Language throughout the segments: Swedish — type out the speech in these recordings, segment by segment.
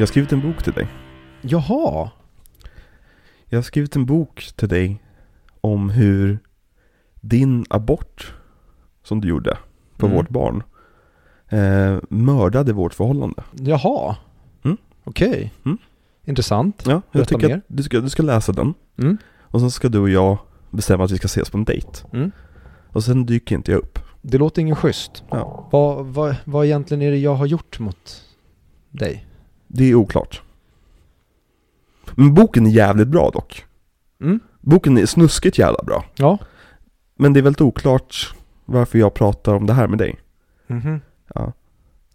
Jag har skrivit en bok till dig. Jaha. Jag har skrivit en bok till dig om hur din abort som du gjorde på Mm. vårt barn eh, mördade vårt förhållande. Jaha. Mm. Okej. Mm. Intressant. Ja, jag Berätta tycker mer. att du ska, du ska läsa den. Mm. Och sen ska du och jag bestämma att vi ska ses på en dejt. Mm. Och sen dyker inte jag upp. Det låter ingen schysst. Ja. Vad, vad, vad egentligen är det jag har gjort mot dig? Det är oklart. Men boken är jävligt bra dock. Mm. Boken är snuskigt jävla bra. Ja. Men det är väldigt oklart varför jag pratar om det här med dig. Mhm. Ja.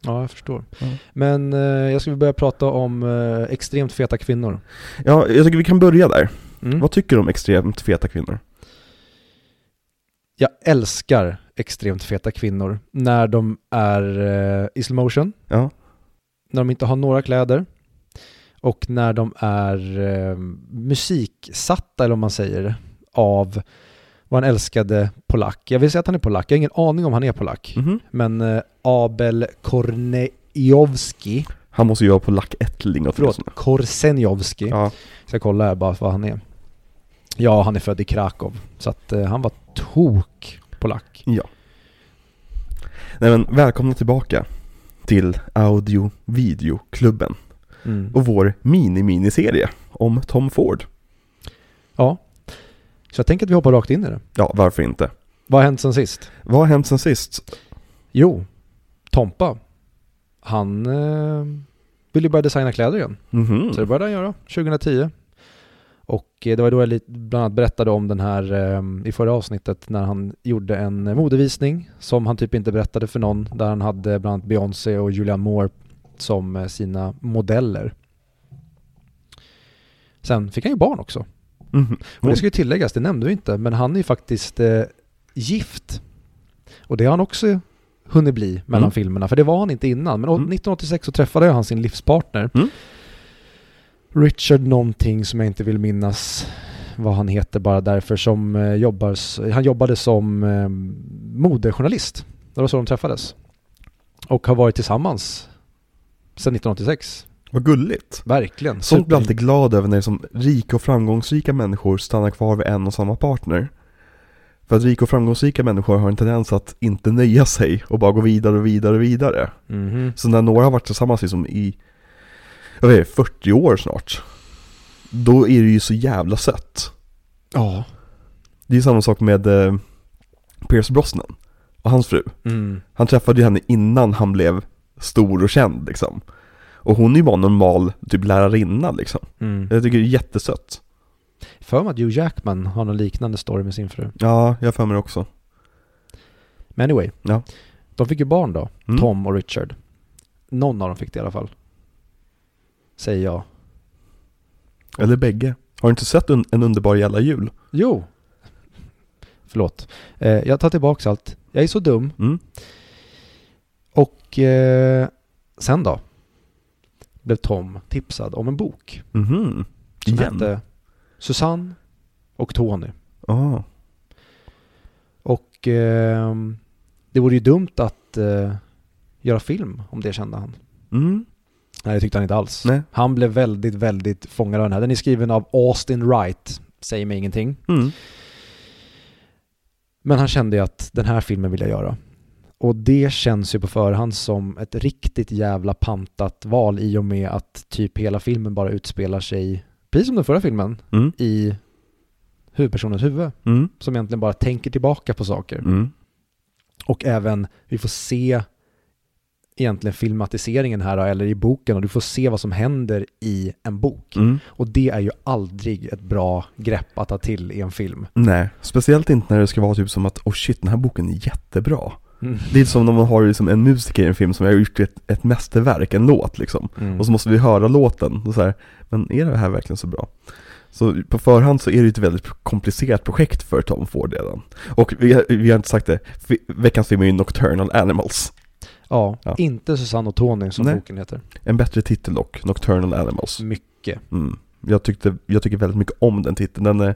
Ja, jag förstår. Ja. Men eh, jag ska börja prata om eh, extremt feta kvinnor. Ja, jag tycker vi kan börja där. Mm. Vad tycker du om extremt feta kvinnor? Jag älskar extremt feta kvinnor när de är eh, i slow motion, Ja. När de inte har några kläder och när de är eh, musiksatta, eller om man säger, av vår älskade polack. Jag vill säga att han är polack, jag har ingen aning om han är polack. Mhm. Men eh, Abel Kornejowski, Han måste ju vara polack-ättling och förlåt, Korsenjowski. Ja. Ska kolla här bara vad han är. Ja, han är född i Krakow. Så att eh, han var tok polack. ja. Nej men välkomna tillbaka till Audio Video-klubben Mm. och vår mini-miniserie om Tom Ford. Ja. Så jag tänker att vi hoppar rakt in i det. Ja, varför inte? Vad har hänt sen sist? Vad har hänt sen sist? Jo, Tompa. Han eh, vill ju börja designa kläder igen. Mhm. Så det började han göra 2010. Och eh, det var då jag bland annat berättade om den här eh, i förra avsnittet när han gjorde en modevisning som han typ inte berättade för någon. Där han hade bland annat Beyoncé och Julianne Moore som eh, sina modeller. Sen fick han ju barn också. Mhm. Och det ska ju tilläggas, det nämnde vi inte, men han är ju faktiskt eh, gift. Och det har han också hunnit bli mellan Mm. filmerna, för det var han inte innan. Men Mm. 1986 så träffade han sin livspartner. Mm. Richard någonting som jag inte vill minnas vad han heter bara därför som eh, jobbar, han jobbade som eh, modejournalist. Det var så de träffades. Och har varit tillsammans sedan 1986. Vad gulligt. Verkligen. Sånt blir Super- alltid glad över när som rika och framgångsrika människor stannar kvar vid en och samma partner. För att rika och framgångsrika människor har en tendens att inte nöja sig och bara gå vidare och vidare och vidare. Mhm. Så när några har varit tillsammans liksom i, jag vet inte, 40 år snart. Då är det ju så jävla sött. Ja. Det är ju samma sak med eh, Pierce Brosnan och hans fru. Mm. Han träffade ju henne innan han blev stor och känd liksom. Och hon är ju bara normal typ lärarinna liksom. Mm. Jag tycker det är jättesött. För mig att Hugh Jackman har någon liknande story med sin fru. Ja, jag för mig det också. Men anyway. Ja. De fick ju barn då. Mm. Tom och Richard. Någon av dem fick det i alla fall. Säger jag. Eller bägge. Har du inte sett en, en underbar jävla jul? Jo. Förlåt. Eh, jag tar tillbaka allt. Jag är så dum. Mm. Och eh, sen då? Blev Tom tipsad om en bok. Mhm. Som Igen? hette Susanne och Tony. Ja. Och eh, det vore ju dumt att eh, göra film om det kände han. Mm. Nej, det tyckte han inte alls. Nej. Han blev väldigt, väldigt fångad av den här. Den är skriven av Austin Wright. Säger mig ingenting. Mm. Men han kände ju att den här filmen vill jag göra. Och det känns ju på förhand som ett riktigt jävla pantat val i och med att typ hela filmen bara utspelar sig, precis som den förra filmen, Mm. i huvudpersonens huvud. Mm. Som egentligen bara tänker tillbaka på saker. Mm. Och även, vi får se egentligen filmatiseringen här eller i boken och du får se vad som händer i en bok. Mm. Och det är ju aldrig ett bra grepp att ta till i en film. Nej, speciellt inte när det ska vara typ som att oh shit, den här boken är jättebra. Mm. Det är som när man har liksom en musiker i en film som har gjort ett, ett mästerverk, en låt liksom. Mm. Och så måste vi höra låten och så här, men är det här verkligen så bra? Så på förhand så är det ett väldigt komplicerat projekt för Tom Ford redan. Och vi, vi har inte sagt det, veckans film är ju Nocturnal Animals. Ja, Ja. inte Susanne och Tony som Nej. boken heter. En bättre titel dock, Nocturnal Animals. Mycket. Mm, Jag, tyckte, jag tycker väldigt mycket om den titeln. Den är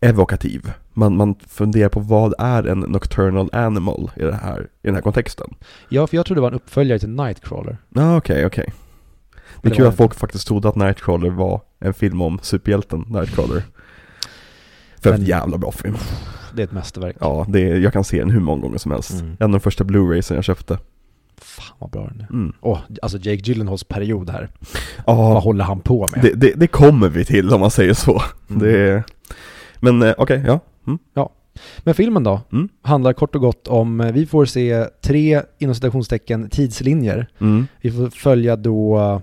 evokativ. Man, man funderar på vad är en nocturnal animal i, det här, i den här kontexten. Ja, för jag trodde det var en uppföljare till Nightcrawler. Ja, okej, okej. Det Men är kul att folk faktiskt trodde att Nightcrawler var en film om superhjälten Nightcrawler. För en jävla bra film. Det är ett mästerverk. Ja, det är, jag kan se den hur många gånger som helst. Mm. En av de första Blu-raysen jag köpte. Fan vad bra den är. Mm. Åh, alltså Jake Gyllenhaals period här. Ja, Vad håller han på med? det, det, det kommer vi till om man säger så. Mm. Det. Men eh, okej, ja. Mm. Men filmen då? Mm. Handlar kort och gott om, eh, vi får se tre inom citationstecken tidslinjer. Mm. Vi får följa då eh,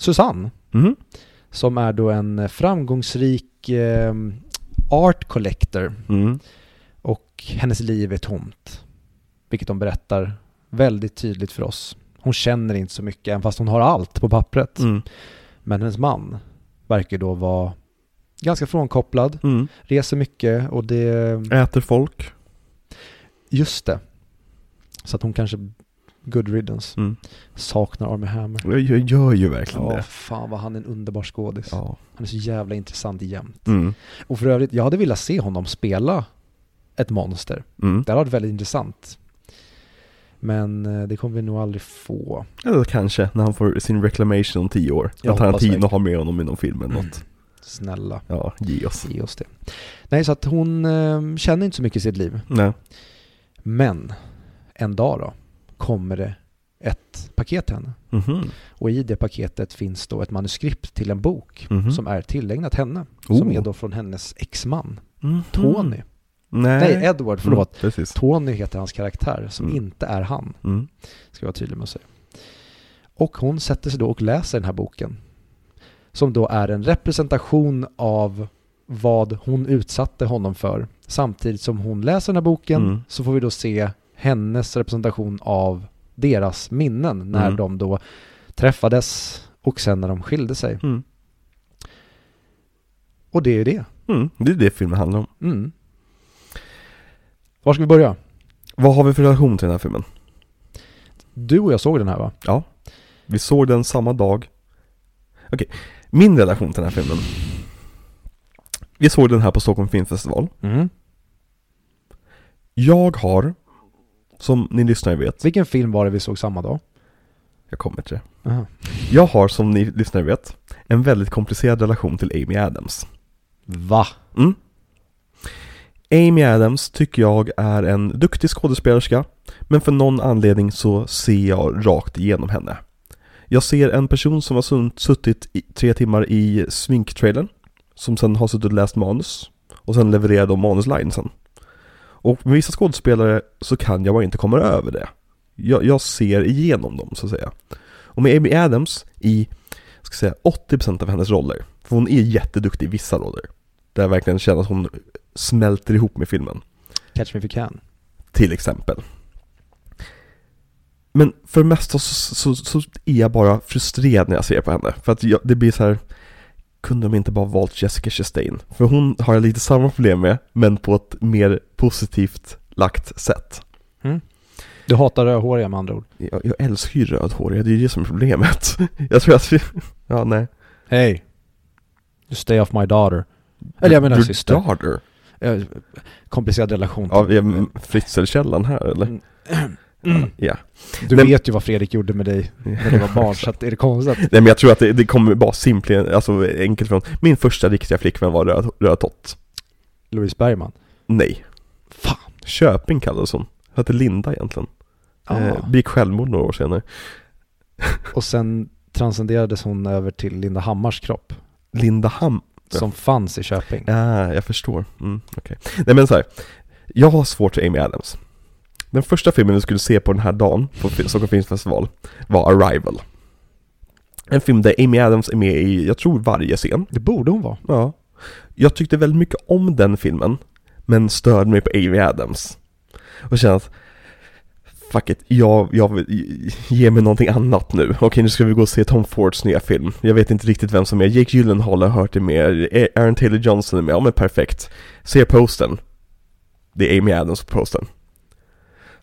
Susanne, Mhm. som är då en framgångsrik eh, art collector Mm. och hennes liv är tomt. Vilket de berättar väldigt tydligt för oss. Hon känner inte så mycket, även fast hon har allt på pappret. Mm. Men hennes man verkar då vara ganska frånkopplad, Mm. reser mycket och det... Äter folk. Just det. Så att hon kanske good riddance. Mm. Saknar Armie Hammer. Jag, jag gör ju verkligen Ja, det. fan vad han är en underbar skådis. Ja. Han är så jävla intressant jämt. Mm. Och för övrigt, jag hade velat se honom spela ett monster. Mm. Det hade varit väldigt intressant. Men eh, det kommer vi nog aldrig få. Eller kanske när han får sin reclamation om tio år. Jag att Tarantino har med honom i någon film eller något. Snälla, Ja, ge oss. ge oss det. Nej, så att hon eh, känner inte så mycket i sitt liv. Nej. Men en dag då kommer det ett paket till henne. Mhm. Och i det paketet finns då ett manuskript till en bok Mhm. som är tillägnat henne. Oh. Som är då från hennes exman, Mhm. Tony. Nej. Nej, Edward, förlåt. Mm, precis. Tony heter hans karaktär, som Mm. inte är han. Mm. Ska jag vara tydlig med att säga. Och hon sätter sig då och läser den här boken. Som då är en representation av vad hon utsatte honom för. Samtidigt som hon läser den här boken Mm. så får vi då se hennes representation av deras minnen när Mm. de då träffades och sen när de skilde sig. Mm. Och det är det. Mm. Det är det filmen handlar om. Var ska vi börja? Vad har vi för relation till den här filmen? Du och jag såg den här va? Ja. Vi såg den samma dag. Okej, min relation till den här filmen. Vi såg den här på Stockholm Filmfestival. Mm. Jag har, som ni lyssnare vet, Vilken film var det vi såg samma dag? jag kommer till det. Aha. Jag har, som ni lyssnare vet, en väldigt komplicerad relation till Amy Adams. Va? Mm. Amy Adams tycker jag är en duktig skådespelerska, men för någon anledning så ser jag rakt igenom henne. Jag ser en person som har suttit i tre timmar i sminktrailern, som sen har suttit och läst manus, och sen levererar de manuslinesen. Och med vissa skådespelare så kan jag bara inte komma över det. Jag, jag ser igenom dem, så att säga. Och med Amy Adams i, ska säga, 80% av hennes roller, för hon är jätteduktig i vissa roller, där jag verkligen känner att hon smälter ihop med filmen. Catch me if you can. Till exempel. Men för det mesta så, så, så är jag bara frustrerad när jag ser på henne. För att jag, det blir så här. Kunde de inte bara valt Jessica Chastain? För hon har jag lite samma problem med, men på ett mer positivt lagt sätt. Du hatar rödhåriga med andra ord. Jag, jag älskar ju rödhåriga, det är ju det som är problemet. Jag tror att vi, ja nej. Hey, you stay off my daughter. Eller jag menar Your syster. daughter? Eh, Komplicerad relation. Ja, vi är Fritzl-källan här eller? Mm. Ja. Du Men- vet ju vad Fredrik gjorde med dig när du var barn, så att är det konstigt? Nej men jag tror att det, det kommer bara simpelt, alltså enkelt från Min första riktiga flickvän var röd, rödtott Louise Bergman. Nej Fan. Köping kallades hon Hette Linda egentligen Ah. eh, Begick självmord några år senare Och sen transcenderades hon över till Linda Hammars kropp. Linda Ham Som fanns i Köping. Ja, jag förstår mm, okej Nej men så här. Jag har svårt för Amy Adams Den första filmen vi skulle se på den här dagen På Stockholm Filmfestival Var Arrival En film där Amy Adams är med i, jag tror varje scen Det borde hon vara. Ja. Jag tyckte väldigt mycket om den filmen, men störde mig på Amy Adams. Och kände att, fuck it, jag, jag vill, ge mig någonting annat nu. Okej, nu ska vi gå och se Tom Fords nya film. Jag vet inte riktigt vem som är Jake Gyllenhaal har jag hört är med, Aaron Taylor Johnson är med, ja men perfekt. Ser posten. Det är Amy Adams på posten.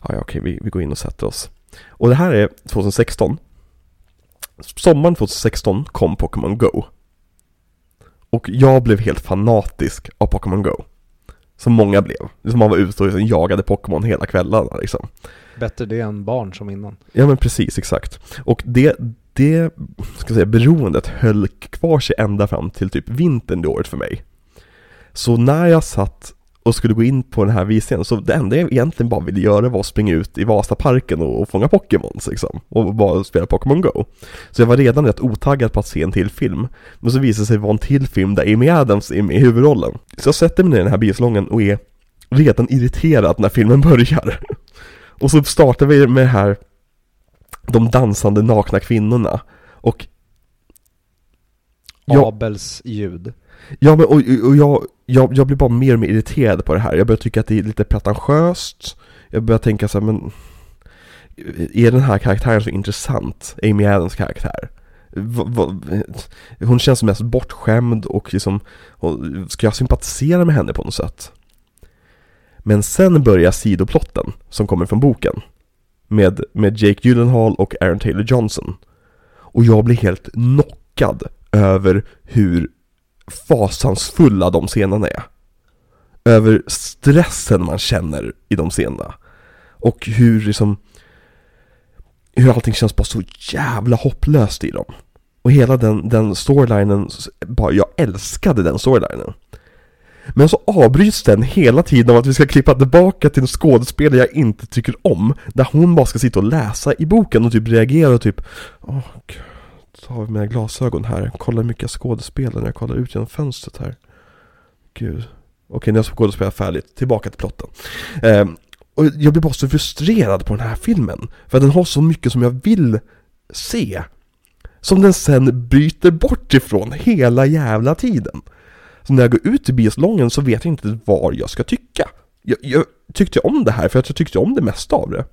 Ja, ja okej, vi, vi går in och sätter oss. Och det här är 2016. Sommaren 2016 kom Pokémon Go. Och jag blev helt fanatisk av Pokémon Go. Som många blev. Som man var ute och liksom jagade Pokémon hela kvällarna liksom. Bättre det än barn som innan. Ja men precis, exakt. Och det, det, ska jag säga, beroendet höll kvar sig ända fram till typ vintern det året för mig. Så när jag satt och skulle gå in på den här visningen, så det enda jag egentligen bara ville göra var att springa ut i Vasaparken och, och fånga Pokémons liksom. Och bara spela Pokémon Go. Så jag var redan rätt otaggad på att se en till film. Men så visade det sig vara en till film där Amy Adams är med i huvudrollen. Så jag sätter mig ner i den här biosalongen och är redan irriterad när filmen börjar. Och så startar vi med det här de dansande nakna kvinnorna. Och Ja. Abels ljud. Ja men och, och jag, jag, jag blir bara mer och mer irriterad på det här. Jag börjar tycka att det är lite pretentiöst. Jag börjar tänka så här, men är den här karaktären så intressant? Amy Adams karaktär? Hon känns mest bortskämd och liksom, ska jag sympatisera med henne på något sätt? Men sen börjar sidoplotten som kommer från boken. Med, med Jake Gyllenhaal och Aaron Taylor Johnson. Och jag blir helt knockad över hur fasansfulla de scenerna är. Över stressen man känner i de scenerna. Och hur liksom hur allting känns bara så jävla hopplöst i dem. Och hela den, den storylinen, bara, jag älskade den storylinen. Men så avbryts den hela tiden av att vi ska klippa tillbaka till en skådespelare jag inte tycker om. Där hon bara ska sitta och läsa i boken och typ reagera och typ Åh gud, Tar har vi mina glasögon här. Kolla hur mycket jag skådespelar när jag kollar ut genom fönstret här. Gud. Okej, nu har jag skådespelat färdigt. Tillbaka till plotten. Eh, och jag blir bara så frustrerad på den här filmen. För den har så mycket som jag vill se. Som den sen byter bort ifrån hela jävla tiden. Så när jag går ut i biosalongen så vet jag inte vad jag ska tycka. Jag, jag tyckte om det här för att jag tyckte om det mesta av det.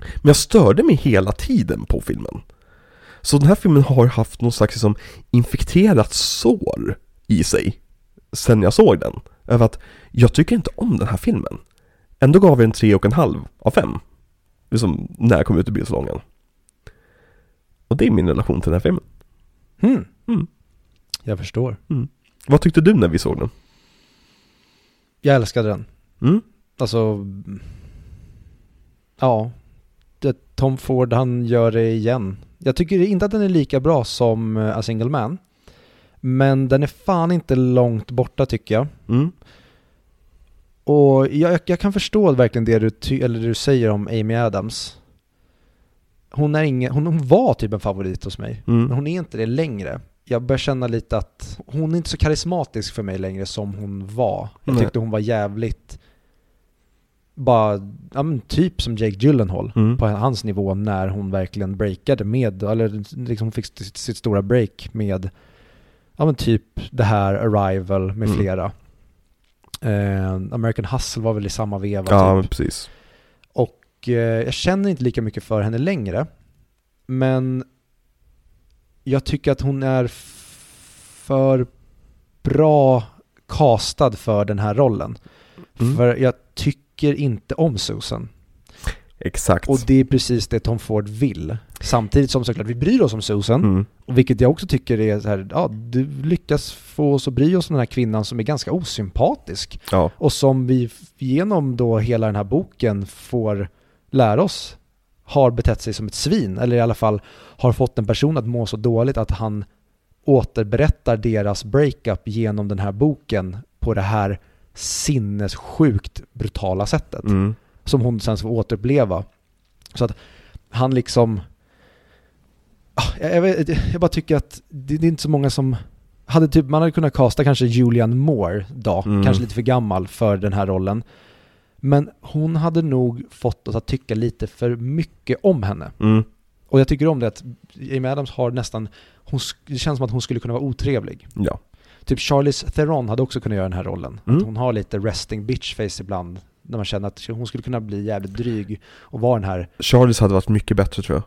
Men jag störde mig hela tiden på filmen. Så den här filmen har haft någon slags liksom infekterat sår i sig sen jag såg den. Över att jag tycker inte om den här filmen. Ändå gav jag den tre och en halv av fem. Liksom när jag kom ut i biosalongen. Och det är min relation till den här filmen. Hmm. Mm. Jag förstår. Vad tyckte du när vi såg den? Jag älskade den. Mm? Alltså, ja. Det, Tom Ford, han gör det igen. Jag tycker inte att den är lika bra som eh, A Single Man. Men den är fan inte långt borta tycker jag. Mm? Och jag, jag kan förstå verkligen det du, ty, eller det du säger om Amy Adams. Hon, är ingen, hon, hon var typ en favorit hos mig, Mm. men hon är inte det längre. Jag börjar känna lite att hon är inte så karismatisk för mig längre som hon var. Jag tyckte hon var jävligt, bara, ja men typ som Jake Gyllenhaal Mm. på hans nivå när hon verkligen breakade med, eller liksom fick sitt, sitt stora break med, ja men typ det här Arrival med Mm. flera. Eh, American Hustle var väl i samma veva Ja, typ. precis. Och eh, jag känner inte lika mycket för henne längre. Men jag tycker att hon är för bra castad för den här rollen. Mm. För jag tycker inte om Susan. Exakt. Och det är precis det Tom Ford vill. Samtidigt som såklart vi bryr oss om Susan. Mm. Och vilket jag också tycker är så här, ja du lyckas få oss att bry oss om den här kvinnan som är ganska osympatisk. Ja. Och som vi genom då hela den här boken får lära oss har betett sig som ett svin. Eller i alla fall har fått en person att må så dåligt att han återberättar deras breakup genom den här boken på det här sinnessjukt brutala sättet. Mm. Som hon sen får återuppleva. Så att han liksom... Ah, Jag, jag, jag bara tycker att det, det är inte så många som... Hade typ, man hade kunnat kasta kanske Julianne Moore då, Mm. kanske lite för gammal för den här rollen. Men hon hade nog fått oss att tycka lite för mycket om henne. Mm. Och jag tycker om det att Amy Adams har nästan, hon, det känns som att hon skulle kunna vara otrevlig. Ja. Typ Charlize Theron hade också kunnat göra den här rollen. Mm. Att hon har lite resting bitch face ibland. När man känner att hon skulle kunna bli jävligt dryg och vara den här. Charlies hade varit mycket bättre tror jag.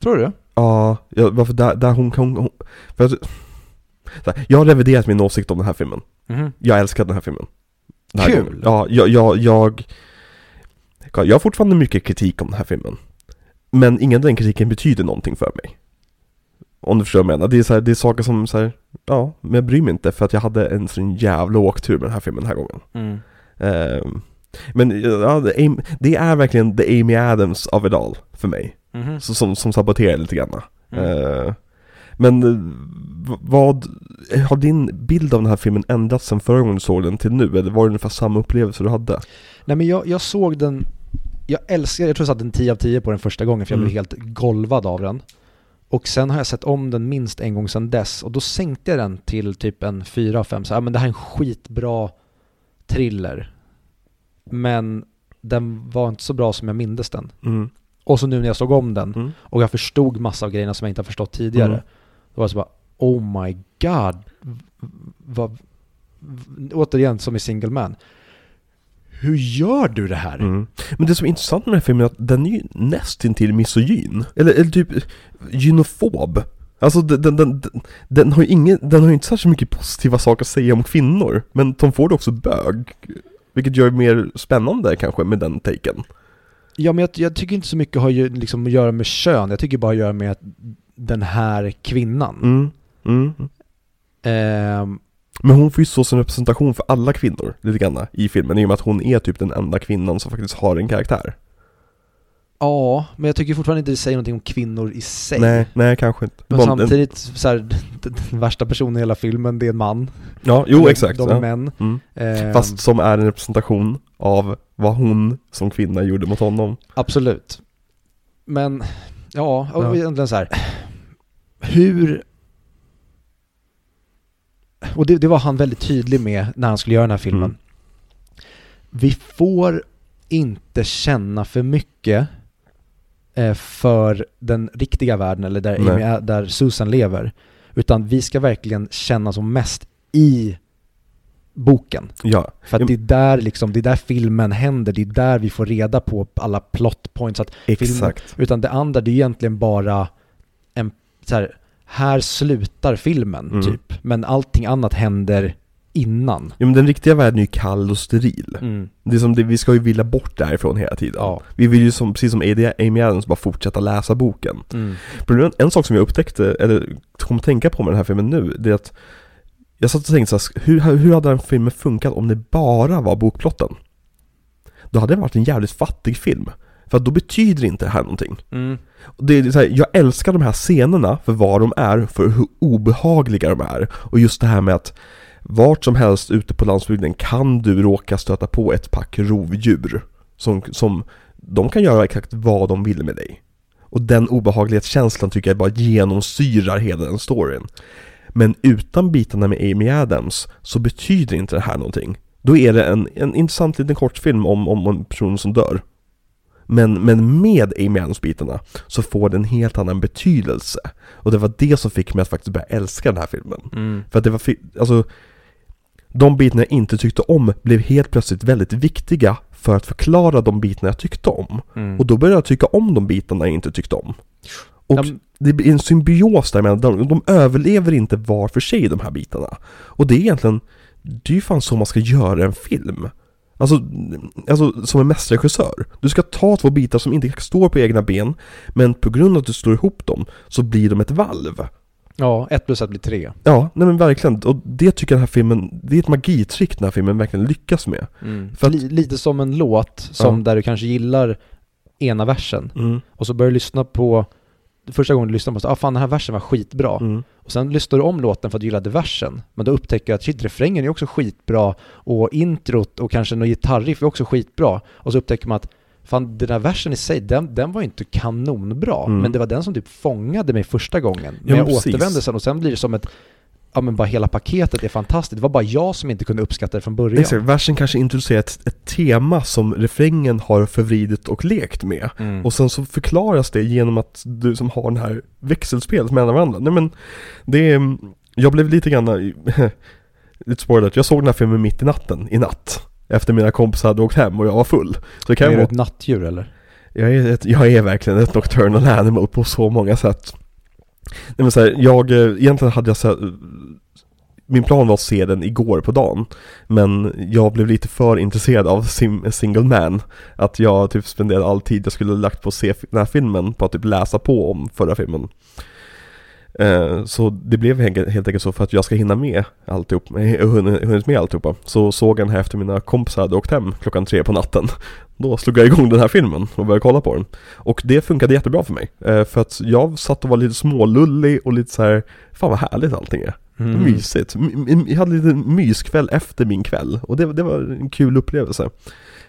Tror du? Ja, ja varför där, där hon kan... För att, jag har reviderat min åsikt om den här filmen. Mhm. Jag älskar den här filmen. Kul. Ja, jag, jag, jag... Jag har fortfarande mycket kritik om den här filmen. Men ingen av den kritiken betyder någonting för mig. Om du förstår vad jag menar. Det är, så här, det är saker som så här, ja, men jag bryr mig inte för att jag hade en sån jävla åktur med den här filmen den här gången. Mm. Ehm, men ja, det är, verkligen the Amy Adams of it all för mig. Mhm. Så, som, som saboterar lite grann. Mm. Ehm, men eh, vad, har din bild av den här filmen ändrats sen förra gången du såg den till nu? Eller var det ungefär samma upplevelse du hade? Nej men jag, jag såg den, jag älskar, jag tror jag satte en 10 av 10 på den första gången för jag blev Mm. helt golvad av den. Och sen har jag sett om den minst en gång sedan dess och då sänkte jag den till typ en 4 av 5. Så ja, men det här är en skitbra thriller. Men den var inte så bra som jag mindes den. Mm. Och så nu när jag såg om den Mm. och jag förstod massa av grejerna som jag inte har förstått tidigare. Då var det så bara, oh my god. Vad, återigen som i Single Man. Hur gör du det här? Mm. Men det som är intressant med den här filmen är att den är ju nästintill misogyn. Eller, eller typ gynofob. Alltså den, den, den, den har ju ingen, den har ju inte särskilt mycket positiva saker att säga om kvinnor. Men Tom Ford är också bög. Vilket gör det mer spännande kanske med den taken. Ja, men jag, jag tycker inte så mycket har ju liksom att göra med kön. Jag tycker bara att göra med att den här kvinnan. Mm. Mm. Ehm, Men hon får ju stå som representation för alla kvinnor lite grann i filmen i och med att hon är typ den enda kvinnan som faktiskt har en karaktär. ja, men jag tycker fortfarande inte det säger någonting om kvinnor i sig. Nej, nej kanske inte. Men en- samtidigt, så här, den, värsta personen i hela filmen, det är en man. Ja, jo De- exakt. De är ja. män. Mm. Ehm, Fast som är en representation av vad hon som kvinna gjorde mot honom. Absolut. Men, ja, Ja. egentligen så här. Hur... Och det, det var han väldigt tydlig med när han skulle göra den här filmen. Mm. Vi får inte känna för mycket eh, för den riktiga världen, eller där. Amy, är- där Susan lever. Utan vi ska verkligen känna som mest i boken. Ja, För att det är där liksom, det är där filmen händer, det är där vi får reda på alla plot points. Att filmen, exakt. utan det andra, det är egentligen bara en, så här, här slutar filmen Mm. typ. Men allting annat händer innan. Ja men den riktiga världen är ju kall och steril. Mm. Det är som det, vi ska ju vilja bort därifrån hela tiden. Ja. Vi vill ju som, precis som Amy Adams bara fortsätta läsa boken. Mm. Problemet, en sak som jag upptäckte, eller kom att tänka på med den här filmen nu, det är att jag satt och tänkte så här, hur, hur hade den filmen funkat om det bara var bokplotten? Då hade det varit en jävligt fattig film. För då betyder inte det här någonting. Mm. Det är så här, jag älskar de här scenerna för vad de är, för hur obehagliga de är. Och just det här med att vart som helst ute på landsbygden kan du råka stöta på ett pack rovdjur. Som, som de kan göra exakt vad de vill med dig. Och den obehaglighetskänslan tycker jag bara genomsyrar hela den storyn. Men utan bitarna med Amy Adams så betyder inte det här någonting. Då är det en, en intressant liten kortfilm om, om en person som dör. Men, men med Amy Adams-bitarna så får det en helt annan betydelse. Och det var det som fick mig att faktiskt börja älska den här filmen. Mm. För att det var, alltså De bitarna jag inte tyckte om blev helt plötsligt väldigt viktiga för att förklara de bitarna jag tyckte om. Mm. Och då började jag tycka om de bitarna jag inte tyckte om. Och men- det blir en symbios där de, de överlever inte var för sig de här bitarna. Och det är egentligen, det är ju fan så man ska göra en film. Alltså, alltså som en mästerregissör. Du ska ta två bitar som inte står på egna ben, men på grund av att du slår ihop dem så blir de ett valv. Ja, ett plus ett blir tre. Ja, nej men verkligen. Och det tycker jag den här filmen, det är ett magitrick den här filmen verkligen lyckas med. För att- Li- lite som en låt som Ja. där du kanske gillar ena versen Mm, och så börjar du lyssna på Första gången du lyssnar på så ah fan den här versen var skitbra. mm, Och sen lyssnar du om låten för att du gillade versen. Men då upptäcker du att shit, refrängen är också skitbra och introt och kanske något gitarriff är också skitbra. Och så upptäcker man att fan den där versen i sig, den, den var inte kanonbra. Mm. Men det var den som typ fångade mig första gången. Ja, Men jag men precis. återvände sen och sen blir det som ett Ja men bara hela paketet är fantastiskt. Det var bara jag som inte kunde uppskatta det från början. Exakt, versen kanske introducerar ett, ett tema som refrängen har förvridit och lekt med. Mm. Och sen så förklaras det genom att du som har den här växelspelet mellan varandra. Nej men, det är, jag blev lite grann, lite spoilat, jag såg den här filmen mitt i natten, i natt. Efter mina kompisar hade åkt hem och jag var full. Så kan är jag du ett nattdjur eller? Jag är, ett, jag är verkligen ett nocturnal animal på så många sätt. Nej men så här, jag, eh, egentligen hade jag så här, eh, min plan var att se den igår på dagen. Men jag blev lite för intresserad av sim, Single Man. Att jag typ spenderade all tid jag skulle lagt på att se den här filmen på att typ läsa på om förra filmen. Eh, så det blev helt enkelt så för att jag ska hinna med alltihop, eh, hunnit med alltihopa. Så såg jag den här efter mina kompisar hade åkt hem klockan tre på natten. Då slog jag igång den här filmen och började kolla på den. Och det funkade jättebra för mig. Eh, för att jag satt och var lite smålullig och lite så här, fan vad härligt allting är. Mm. Mysigt. Jag hade en liten myskväll efter min kväll och det, det var en kul upplevelse.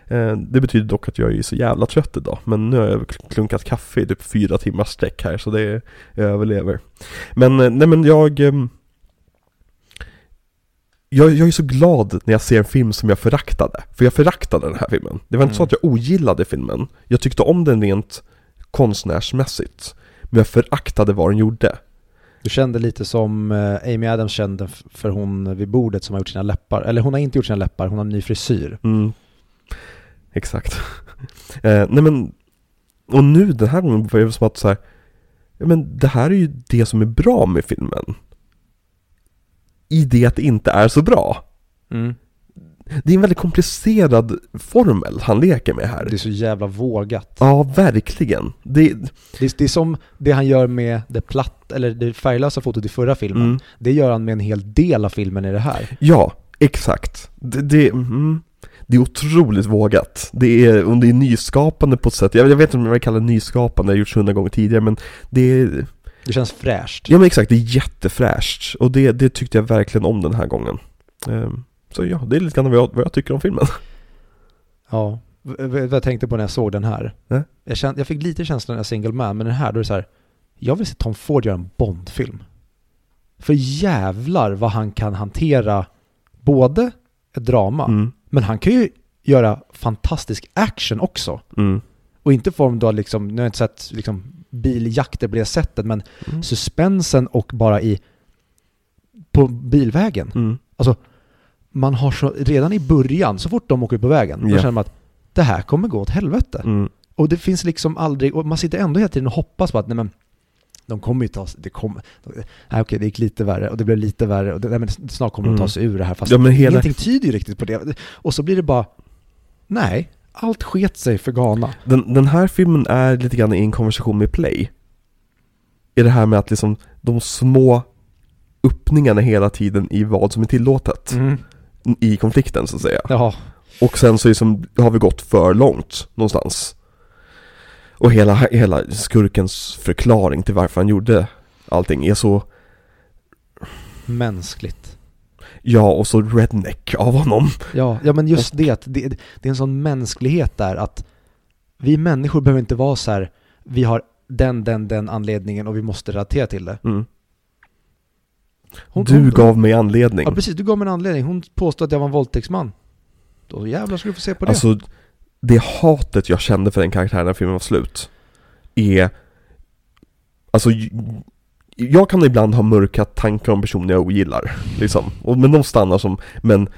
Eh, Det betyder dock att jag är så jävla trött idag, men nu har jag klunkat kaffe i typ fyra timmars sträck här så det jag överlever. Men eh, nej men jag ehm, jag, jag är så glad när jag ser en film som jag föraktade, för jag föraktade den här filmen. Det var inte så Mm. att jag ogillade filmen, jag tyckte om den rent konstnärsmässigt, men jag föraktade vad den gjorde. Du kände lite som eh, Amy Adams kände för hon vid bordet som har gjort sina läppar. Eller hon har inte gjort sina läppar, hon har en ny frisyr. Mm. Exakt. eh, nej men, och nu den här gången var det som att så här, ja men det här är ju det som är bra med filmen. I det att det inte är så bra. Mm. Det är en väldigt komplicerad formel han leker med här. Det är så jävla vågat. Ja, verkligen. Det, Det, är, det är som det han gör med det platt, eller det färglösa fotot i förra filmen. mm, Det gör han med en hel del av filmen i det här. ja, exakt. Det, det, mm, det är otroligt vågat. Det är, och det är nyskapande på ett sätt. Jag, jag vet inte om jag vill kalla det nyskapande, det har gjorts hundra gånger tidigare, men det är, Det känns fräscht. Ja men exakt, det är jättefräscht. Och det, det tyckte jag verkligen om den här gången. Ehm, så ja, det är lite grann vad jag, vad jag tycker om filmen. Ja. Vad jag tänkte på när jag såg den här. Nej. Jag, kände, jag fick lite känslan av Single Man, men den här då är det så här. Jag vill se Tom Ford göra en Bond-film. För jävlar vad han kan hantera både ett drama, Mm, men han kan ju göra fantastisk action också. mm, Och inte form då liksom, nu har jag inte sett liksom biljakter på det sättet, men mm, suspensen och bara i på bilvägen. mm. Man har så, redan i början, så fort de åker ut på vägen, då Ja. känner man att det här kommer gå åt helvete. Mm. Och det finns liksom aldrig, och man sitter ändå hela tiden och hoppas på att nej men, de kommer ju ta sig, det kommer, nej okej det gick lite värre och det blev lite värre och det, nej, men snart kommer de ta Mm. sig ur det här fast Ja, men hela- ingenting tyder ju riktigt på det. Och så blir det bara, nej, allt sket sig för Ghana. Den, den här filmen är lite grann i en konversation med Play. I det här med att liksom de små öppningarna hela tiden i vad som är tillåtet i konflikten så att säga. Ja, Och sen så är det som, har vi gått för långt någonstans. Och hela, hela skurkens förklaring till varför han gjorde allting är så, mänskligt. ja och så redneck av honom. Ja, ja men just det, det, det är en sån mänsklighet där att vi människor behöver inte vara så här, vi har den, den, den anledningen och vi måste relatera till det. Mm. Hon, Du hon, gav mig anledning. Ja precis, du gav mig en anledning. Hon påstod att jag var en våldtäktsman. Då jävlar ska du få se på det. Alltså, det hatet jag kände för den karaktären när filmen var slut är... Alltså, jag kan ibland ha mörka tankar om personer jag ogillar, liksom. Och, men de stannar som, men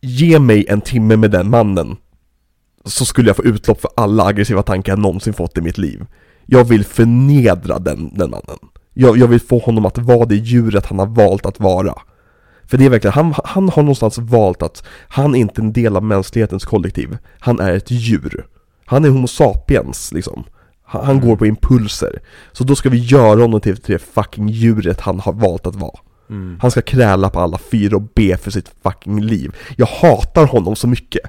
ge mig en timme med den mannen så skulle jag få utlopp för alla aggressiva tankar jag någonsin fått i mitt liv. Jag vill förnedra den, den mannen. Jag, jag vill få honom att vara det djuret han har valt att vara. För det är verkligen, han, han har någonstans valt att han är inte en del av mänsklighetens kollektiv. Han är ett djur. Han är homo sapiens liksom. Han, han går på impulser. Så då ska vi göra honom till, det fucking djuret han har valt att vara. Mm. Han ska kräla på alla fyra och be för sitt fucking liv. Jag hatar honom så mycket.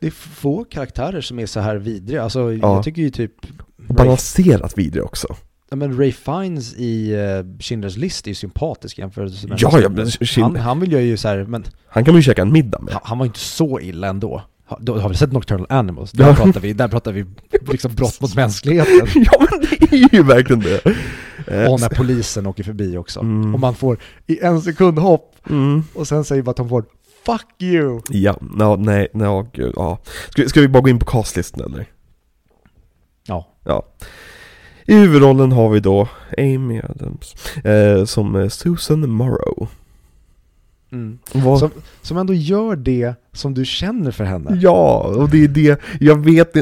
Det är få karaktärer som är så här vidriga. Alltså Ja. jag tycker ju typ balanserat vidrig också. Ja, men Ray Fiennes i uh, Schindler's list är ju sympatisk jämfört med Ja, ja, men han, han vill ju så här, men Han kan man ju käka en middag med. han, han var inte så illa ändå. Ha, då har vi sett Nocturnal Animals? Där, Ja. pratar vi, där pratar vi liksom brott mot mänskligheten. ja men det är ju verkligen det. Eh, Och när polisen åker förbi också. Mm. Och man får i en sekund hopp mm. och sen säger bara Tom Ford Fuck you! Ja, no, nej, no, gud, ja. Ska, ska vi bara gå in på castlistan eller? Ja. Ja. I huvudrollen har vi då Amy Adams eh, som eh, Susan Morrow. Mm. Som, som ändå gör det som du känner för henne. Ja, och det är det, jag vet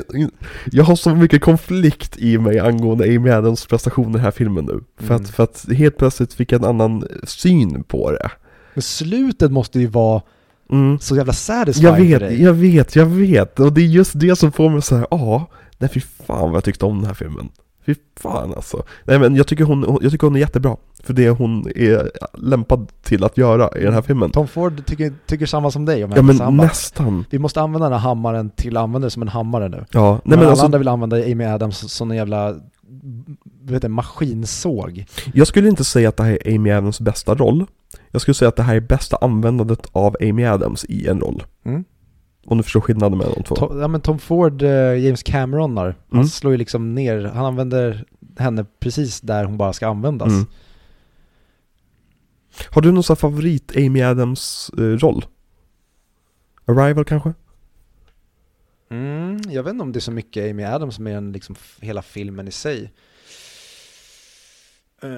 jag har så mycket konflikt i mig angående Amy Adams prestationer i den här filmen nu. För, Mm. att, för att helt plötsligt fick jag en annan syn på det. Men slutet måste ju vara Mm. så jävla satisfying Jag för vet, dig. jag vet, jag vet. Och det är just det som får mig så här, ja, nej fy fan vad jag tyckte om den här filmen. Fy fan alltså. Nej men jag tycker hon, jag tycker hon är jättebra. För det hon är lämpad till att göra i den här filmen. Tom Ford tycker, tycker samma som dig om Ja men hammare. nästan. Vi måste använda den här hammaren till att använda det som en hammare nu. Ja, nej men men alla alltså, andra vill använda Amy Adams som en jävla vet du, maskinsåg. jag skulle inte säga att det här är Amy Adams bästa roll. Jag skulle säga att det här är bästa användandet av Amy Adams i en roll. Mm. Om du förstår skillnaden mellan de två. Tom, ja men Tom Ford, eh, James Cameronar, han Mm. slår ju liksom ner, han använder henne precis där hon bara ska användas. Mm. Har du någon sån favorit Amy Adams eh, roll? Arrival kanske? Mm, jag vet inte om det är så mycket Amy Adams mer än liksom hela filmen i sig. Uh,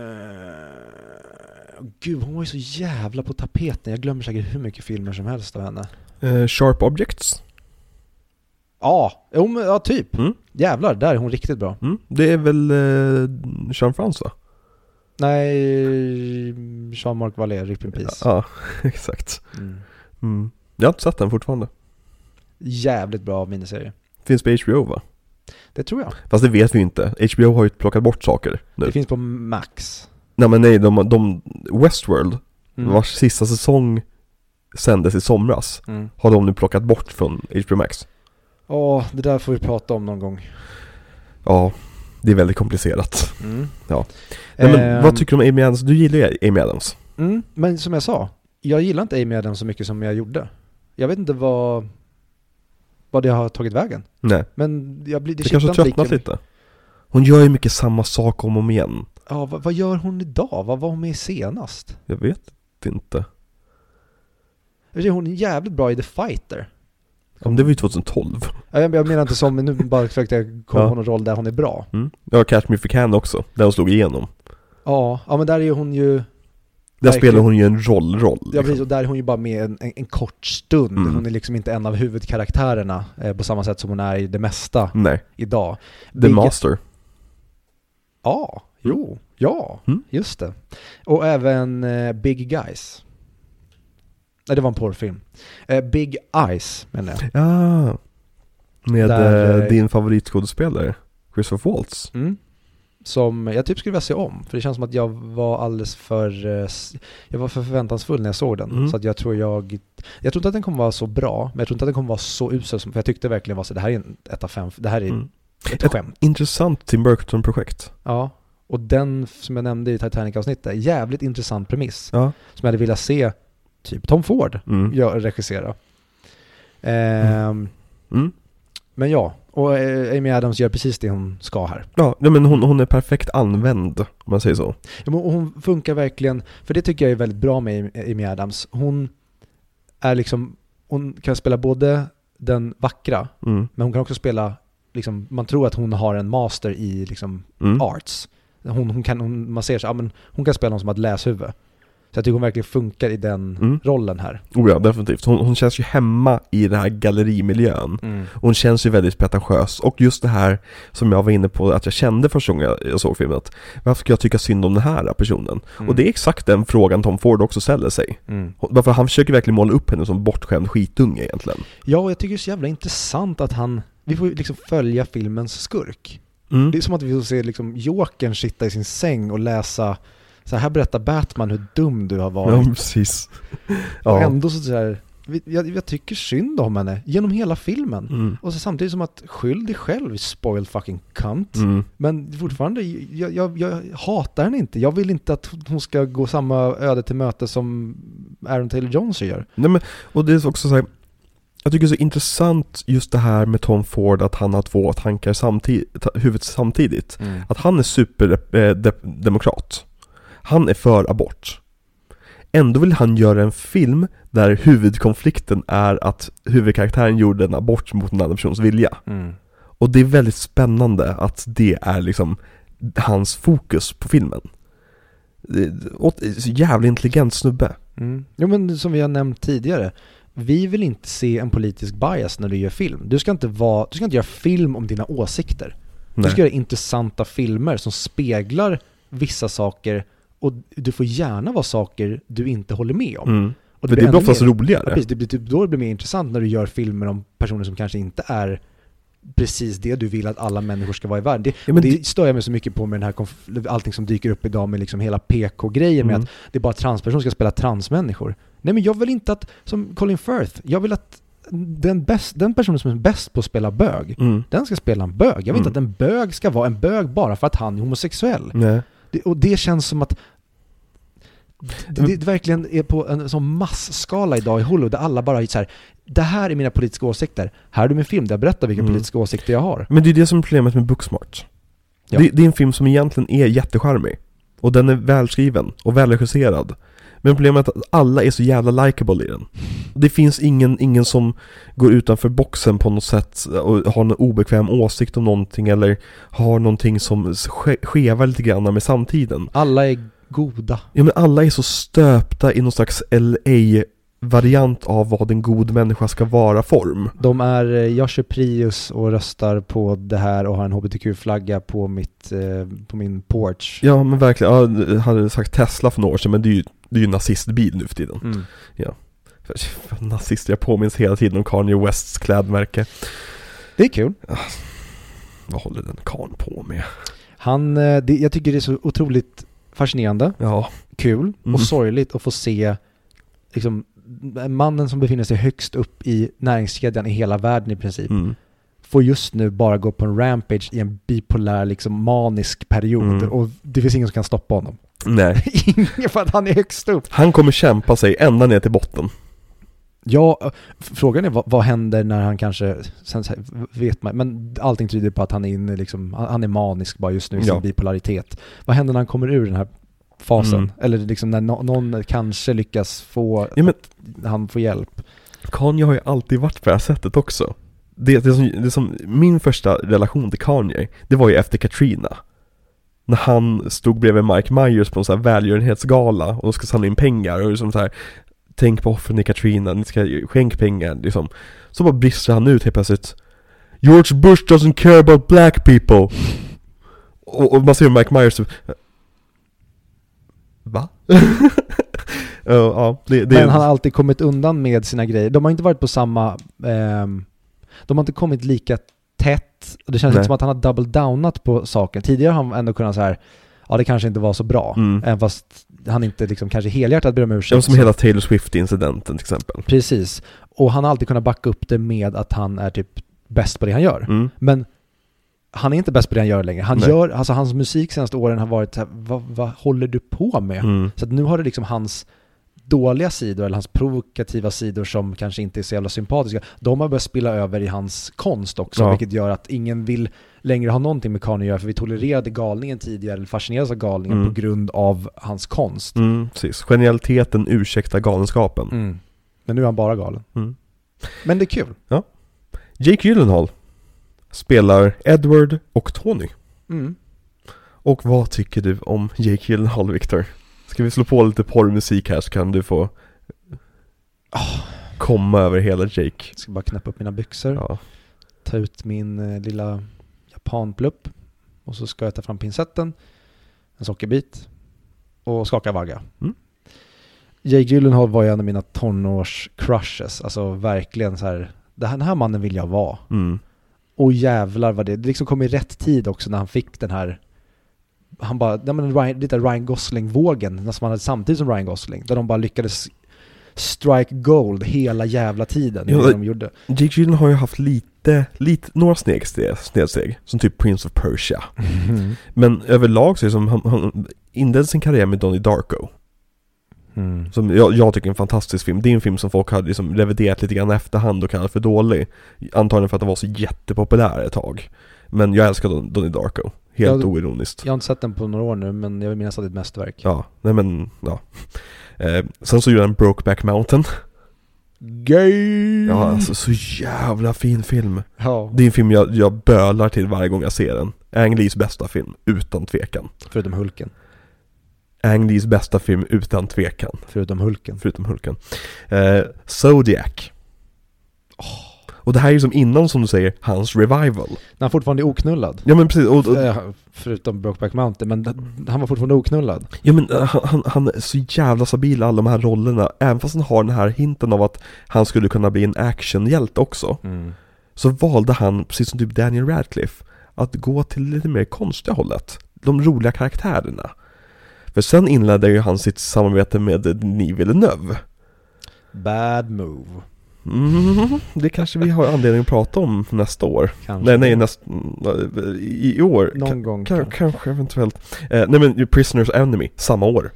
gud, hon var ju så jävla på tapeten. Jag glömmer säkert hur mycket filmer som helst av henne. Eh, Sharp Objects? Ja, jo, ja typ. Mm. Jävlar, där är hon riktigt bra. Mm. Det är väl eh, Jean Frans va? Nej, Jean-Marc Vallée, Rip in Peace. Ja, exakt. Mm. Mm. Jag har inte sett den fortfarande. Jävligt bra miniserie. Finns på HBO va? Det tror jag. Fast det vet vi inte. HBO har ju plockat bort saker nu. Det finns på Max. Nej men nej, de, de Westworld, Mm. vars sista säsong sändes i somras, Mm. har de nu plockat bort från HBO Max. Ja, det där får vi prata om någon gång. Ja, det är väldigt komplicerat. Mm. Ja. Nej, men Ehm, vad tycker du om Amy Adams? Du gillar ju Amy Adams. Mm, men som jag sa, jag gillar inte Amy Adams så mycket som jag gjorde. Jag vet inte vad, vad det har tagit vägen. Nej, Men jag blir, det, det kanske har tröttnat lika- lite. Hon gör ju mycket samma sak om och om igen. Ja, vad, vad gör hon idag? Vad var hon med senast? Jag vet inte. Jag Hon är jävligt bra i The Fighter. Om det var ju 2012. Ja, Jag, jag menar inte som, nu bara försökte jag komma Ja. på någon roll där hon är bra. Mm. Ja, Catch Me If You Can också, där hon slog igenom. Ja, ja men där är hon ju, Där spelar hon ju en roll-roll. ja precis, liksom. och där är hon ju bara med en, en, en kort stund. Mm. Hon är liksom inte en av huvudkaraktärerna eh, på samma sätt som hon är i det mesta Nej, idag. The Big- Master. Ja, jo, ja, Mm. just det. Och även eh, Big Guys. Nej, det var en porrfilm. Eh, Big Eyes menar jag. Ja. Med Där, eh, eh, din favoritskådespelare, Christopher Waltz. Mm. Som jag typ skulle vilja se om, för det känns som att jag var alldeles för, eh, jag var för förväntansfull när jag såg den. Mm. Så att jag tror jag, jag tror inte att den kommer vara så bra, men jag tror inte att den kommer vara så usel, som, för jag tyckte verkligen var så, det här är en ett av fem, det här är Mm. ett Ett- skämt. Intressant Tim Burton-projekt. Ja, och den som jag nämnde i Titanic-avsnittet, jävligt intressant premiss. Ja. Som jag hade velat se typ Tom Ford Mm. gör, regissera. Ehm, Mm. Men ja, och eh, Amy Adams gör precis det hon ska här. Ja, men hon, hon är perfekt använd, om man säger så. Ja, men hon funkar verkligen, för det tycker jag är väldigt bra med Amy Adams. Hon är liksom, hon kan spela både den vackra, Mm. men hon kan också spela, liksom, man tror att hon har en master i liksom Mm. arts. Hon, hon kan, hon, man ser så, ja, men hon kan spela någon som har ett läshuvud. Så jag tycker hon verkligen funkar i den Mm. rollen här. Oh ja, definitivt. Hon, hon känns ju hemma i den här gallerimiljön. Mm. Hon känns ju väldigt pretentiös. Och just det här som jag var inne på att jag kände första gången jag- jag såg filmen. Att varför ska jag tycka synd om den här personen? Och det är exakt den frågan Tom Ford också ställer sig. Mm. Varför han försöker verkligen måla upp henne som bortskämd skitunge egentligen. Ja, och jag tycker det är så jävla intressant att han, vi får liksom följa filmens skurk. Mm. Det är som att vi får se liksom Jokern sitta i sin säng och läsa, så här berättar Batman hur dum du har varit. Ja, precis. Och Ja. ändå så, så här, jag, jag tycker synd om henne genom hela filmen. Mm. Och så samtidigt som att skyll dig själv, spoiled fucking cunt. Mm. Men fortfarande, jag, jag, jag hatar henne inte. Jag vill inte att hon ska gå samma öde till möte som Aaron Taylor-Jones gör. Nej men, och det är också så här, jag tycker det är så intressant just det här med Tom Ford att han har två tankar samtidigt, huvudet samtidigt. Att han är superdemokrat. Han är för abort. Ändå vill han göra en film där huvudkonflikten är att huvudkaraktären gjorde en abort mot en annan persons vilja. Mm. Och det är väldigt spännande att det är liksom hans fokus på filmen. Och så jävla intelligent snubbe. Mm. Jo men som vi har nämnt tidigare, vi vill inte se en politisk bias när du gör film. Du ska inte, vara, du ska inte göra film om dina åsikter. Du ska göra intressanta filmer som speglar vissa saker och du får gärna vara saker du inte håller med om. Mm. Och För det blir oftast mer- Ja, roligare. precis, det blir typ då det blir mer intressant när du gör filmer om personer som kanske inte är precis det du vill att alla människor ska vara i världen. Det, Ja, men det stör jag mig så mycket på med den här allting som dyker upp idag med liksom hela PK-grejen med Mm. att det är bara transpersoner som ska spela transmänniskor. Nej men jag vill inte att, som Colin Firth, jag vill att den, bäst, den personen som är bäst på att spela bög, Mm. den ska spela en bög. Jag vill inte Mm. att en bög ska vara en bög bara för att han är homosexuell. Nej. Det, och det känns som att det, det verkligen är på en sån massskala idag i Hollywood där alla bara är så här, det här är mina politiska åsikter, här är du min film där jag berättar vilka Mm. politiska åsikter jag har. Men det är det som är problemet med Booksmart. Ja. Det, det är en film som egentligen är jättecharmig. Och den är välskriven och välregisserad. Men problemet är att alla är så jävla likable i den. Det finns ingen, ingen som går utanför boxen på något sätt och har en obekväm åsikt om någonting eller har någonting som ske- skevar lite grann med samtiden. Alla är goda. Ja men alla är så stöpta i någon slags LA-variant av vad en god människa ska vara form. De är, eh, jag kör Prius och röstar på det här och har en HBTQ-flagga på, mitt, eh, på min porch. Ja men verkligen, ja, jag hade sagt Tesla för några år sedan men det är ju, det är ju nazistbil nu för tiden. Mm. För Nazister, jag påminns hela tiden om Kanye Wests klädmärke. Det är kul. Vad håller den karln på med? Han, eh, det, jag tycker det är så otroligt fascinerande, Ja, kul Mm. och sorgligt att få se liksom, mannen som befinner sig högst upp i näringskedjan i hela världen i princip mm. får just nu bara gå på en rampage i en bipolär, liksom manisk period Mm. och det finns ingen som kan stoppa honom. Nej. Ingen för att han är högst upp. Han kommer kämpa sig ända ner till botten. Ja, frågan är vad, vad händer när han kanske, sen vet man, men allting tyder på att han är inne liksom, han är manisk bara just nu i sin Ja. bipolaritet. Vad händer när han kommer ur den här fasen? Mm. Eller liksom när no, någon kanske lyckas få, Ja, men han får hjälp. Kanye har ju alltid varit på det här sättet också. Det, det, som, det som, min första relation till Kanye, det var ju efter Katrina. När han stod bredvid Mike Myers på en sån här välgörenhetsgala och de ska samla in pengar och liksom så här Tänk på offren i Katrina, ni ska skänk pengar liksom. Så bara brister han ut helt plötsligt George Bush doesn't care about black people Och, och man ser Mike Myers typ Ja, ja, det, det Men han har alltid kommit undan med sina grejer. De har inte varit på samma, ehm, de har inte kommit lika tätt. Det känns Nej. inte som att han har double downat på saker. Tidigare har han ändå kunnat så här, ja det kanske inte var så bra. Mm. Även fast han inte liksom kanske helhjärtat ber om Ja, ursäkt. som så- hela Taylor Swift-incidenten till exempel. Precis. Och han har alltid kunnat backa upp det med att han är typ bäst på det han gör. Mm. Men han är inte bäst på det han gör längre. Han Nej. gör, alltså hans musik senaste åren har varit så här, vad, vad håller du på med? Mm. Så nu har det liksom hans dåliga sidor eller hans provokativa sidor som kanske inte är så jävla sympatiska, de har börjat spilla över i hans konst också, Ja. vilket gör att ingen vill längre ha någonting med Kanye att göra, för vi tolererade galningen tidigare, eller fascinerades av galningen Mm. på grund av hans konst. Mm, precis. Genialiteten ursäktar galenskapen. Mm. Men nu är han bara galen. Mm. Men det är kul. Jake Gyllenhaal spelar Edward och Tony. Mm. Och vad tycker du om Jake Gyllenhaal, Victor? Ska vi slå på lite porrmusik här så kan du få komma över hela Jake. Jag ska bara knäppa upp mina byxor, Ja. ta ut min eh, lilla japanplupp och så ska jag ta fram pincetten, en sockerbit och skaka vagga. Mm. Jake Gyllenhaal var ju en av mina tonårs-crushes, alltså verkligen så här- den här mannen vill jag vara. Mm. Och jävlar vad det, det liksom kom i rätt tid också när han fick den här han bara, ja men Ryan, lite Ryan Gosling-vågen, nästan han hade samtidigt som Ryan Gosling, där de bara lyckades strike gold hela jävla tiden Ja, det de gjorde. Jake Gyllenhaal har ju haft lite, lite några snedsteg, snedsteg som typ Prince of Persia. Men överlag så är det som han, han inledde sin karriär med Donnie Darko. Mm. Som jag, jag tycker är en fantastisk film. Det är en film som folk har liksom reviderat lite grann efterhand och kallat för dålig. Antagligen för att den var så jättepopulär ett tag. Men jag älskar Don, Donnie Darko. Helt Ja, du- oironiskt. Jag har inte sett den på några år nu, men jag vill minnas att det är ett mästerverk. Ja, nej men, ja. Eh, sen så gjorde han Brokeback Mountain. Gay! Ja, alltså så jävla fin film. Ja, Det är en film jag, jag bölar till varje gång jag ser den. Ang Lees bästa film, utan tvekan. förutom Hulken. Ang Lees bästa film, utan tvekan. Förutom Hulken. Förutom Hulken. Eh, Zodiac. Och det här är ju som innan som du säger, hans revival. När han fortfarande är oknullad. Ja men precis, och, och, Eh, Förutom Brokeback Mountain, men han var fortfarande oknullad. ja, men eh, han, han, han är så jävla stabil i alla de här rollerna, även fast han har den här hinten av att han skulle kunna bli en actionhjälte också. så valde han, precis som typ Daniel Radcliffe, att gå till lite mer konstiga hållet. De roliga karaktärerna. För sen inledde ju han sitt samarbete med Denis Villeneuve. Bad move. Mm, det kanske vi har anledning att prata om nästa år. Kanske. Nej, nej, näst, i, i år. Någon Ka- gång. ka- kanske eventuellt. Eh, nej men Prisoners Enemy, samma år.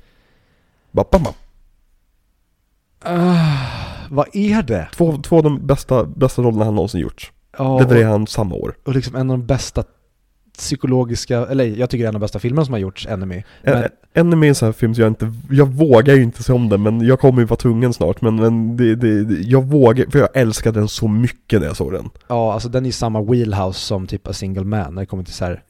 Ba, ba, ba. Ah, vad är det? Två, två av de bästa, bästa rollerna han någonsin gjort. Ja, Levererar han samma år. och liksom en av de bästa psykologiska, eller jag tycker det är en av de bästa filmerna som har gjorts, Enemy. Men, Men... Enemy är en sån här film som jag inte, jag vågar ju inte se om den men jag kommer ju vara tvungen snart men, men det, det, jag vågar, för jag älskade den så mycket när jag såg den. ja, alltså den är i samma wheelhouse som typ A Single Man, när det kommer till så här.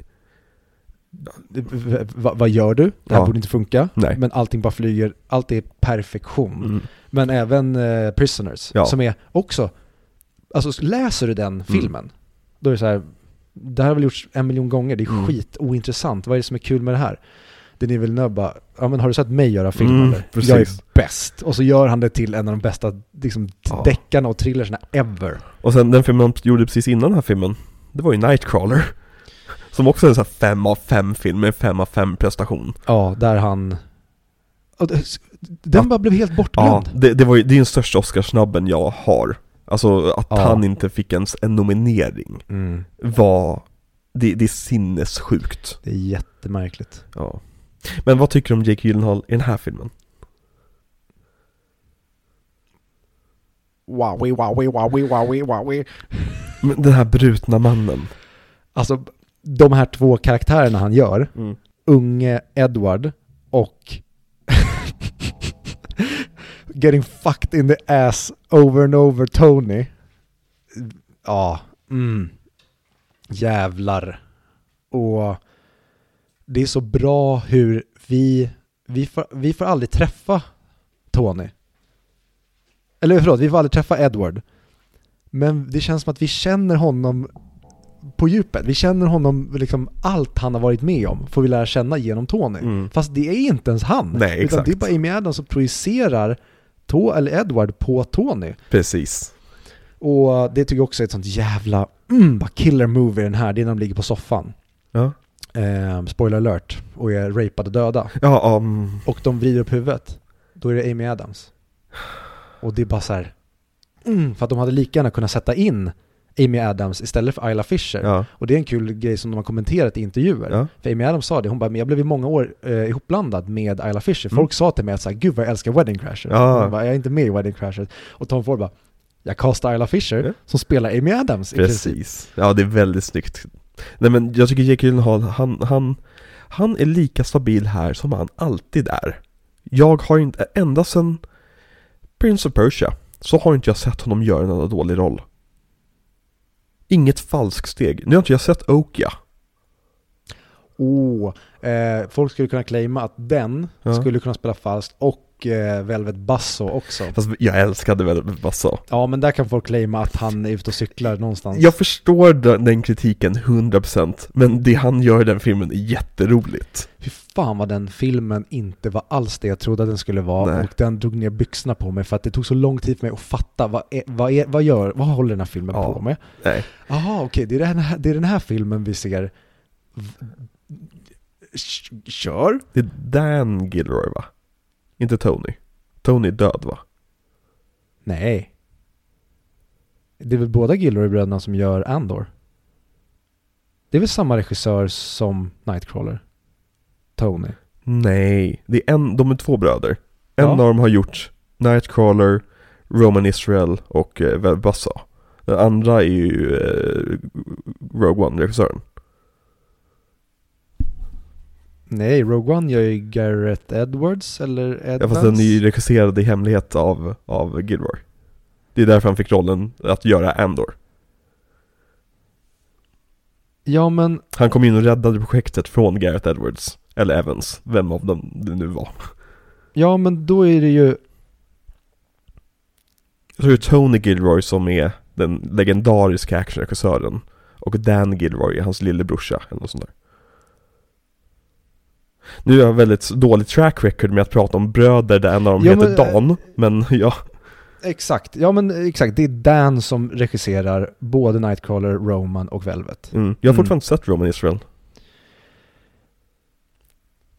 vad gör du? Det här Ja. borde inte funka. Nej. Men allting bara flyger, allt är perfektion. Mm. Men även eh, Prisoners, Ja. som är också, alltså läser du den filmen, då är det så här, det här har väl gjorts en miljon gånger, det är Mm. skit ointressant, vad är det som är kul med det här? Denis Villeneuve bara, ja men har du sett mig göra film Mm, eller? precis. Jag är bäst. Och så gör han det till en av de bästa liksom, Ja. deckarna och thrillersna ever. Och sen den filmen han gjorde precis innan den här filmen, det var ju Nightcrawler. Som också är en sån här fem av fem film med fem av fem prestation. Ja, där han... Den Ja. bara blev helt Ja, bortglömd. det, det var ju, det är den största Oscarsnabben jag har. Alltså att Ja. han inte fick ens en nominering Mm. var, det, det är sinnessjukt. Det är jättemärkligt. Ja. Men vad tycker du om Jake Gyllenhaal i den här filmen? Wowie, wowie, wowie, wowie, wowie. Men Den här brutna mannen. Alltså, de här två karaktärerna han gör, Mm. unge Edward och getting fucked in the ass over and over Tony. Ja, mm. Jävlar. Och det är så bra hur vi, vi får, vi får aldrig träffa Tony. Eller förlåt, vi får aldrig träffa Edward. Men det känns som att vi känner honom på djupet. Vi känner honom, liksom allt han har varit med om får vi lära känna genom Tony. Mm. Fast det är inte ens han. Nej, Utan exakt. det är bara Amy Adams som projicerar to eller Edward på Tony. Precis. Och det tycker jag också är ett sånt jävla mm, bara killer movie den här. Det är när de ligger på soffan. Ja. Eh, spoiler alert. Och är rapade döda. Ja, um, Och de vrider upp huvudet. Då är det Amy Adams. Och det är bara så här. Mm, för att de hade lika gärna kunnat sätta in Amy Adams istället för Isla Fisher. ja. Och det är en kul grej som de har kommenterat i intervjuer. Ja. För Amy Adams sa det, hon bara, men jag blev i många år eh, ihopblandad med Isla Fisher. Mm. Folk sa till mig att så här, gud vad jag älskar Wedding Crashers. Ja. Hon bara, jag är inte med i Wedding Crashers. Och Tom Ford bara, jag castar Isla Fisher Ja. som spelar Amy Adams i princip. Precis. Ja, det är väldigt snyggt. Nej men jag tycker Jake Gyllenhaal, han, han, han är lika stabil här som han alltid är. Jag har inte, ända sedan Prince of Persia, så har inte jag sett honom göra en enda dålig roll. Inget falsksteg. Nu har inte jag sett Okia. Oh, eh, folk skulle kunna claima att den Ja. skulle kunna spela falskt och eh, Velvet Basso också. Fast jag älskade väl Bassa. Ja, men där kan folk claima att han är ute och cyklar någonstans. Jag förstår den, kritiken 100% Men det han gör i den filmen är jätteroligt. Fy fan vad den filmen inte var alls det jag trodde att den skulle vara Nej. och den drog ner byxorna på mig för att det tog så lång tid för mig att fatta vad, är, vad, är, vad gör, vad håller den här filmen Ja. på med? Nej. Jaha, okej, det, är den här- det är den här filmen vi ser. Kör? Det är Dan Gilroy va? Inte Tony. Tony är död va? Nej. Det är väl båda Gilroy-bröderna som gör Andor? Det är väl samma regissör som Nightcrawler? Tony. Nej, det är en, de är två bröder. En Ja. av dem har gjort Nightcrawler, Roman Israel och eh. Den andra är ju eh, Rogue One-regissören. Nej, Rogue One gör ju Garrett Edwards eller Ja, Edmonds. fast den är ju regisserad i hemlighet av, av Gilroy. Det är därför han fick rollen att göra Andor. Ja, men Han kom in och räddade projektet från Gareth Edwards, eller Evans, vem av dem det nu var. Ja, men då är det ju... Jag tror det är Tony Gilroy som är den legendariska actionregissören och Dan Gilroy är hans lillebrorsa eller något sånt där. Nu har jag väldigt dåligt track record med att prata om bröder där en av dem Ja, heter men- Dan, men ja. Exakt, ja men exakt. Det är Dan som regisserar både Nightcrawler, Roman och Velvet. Mm. Jag har Mm. fortfarande inte sett Roman Israel.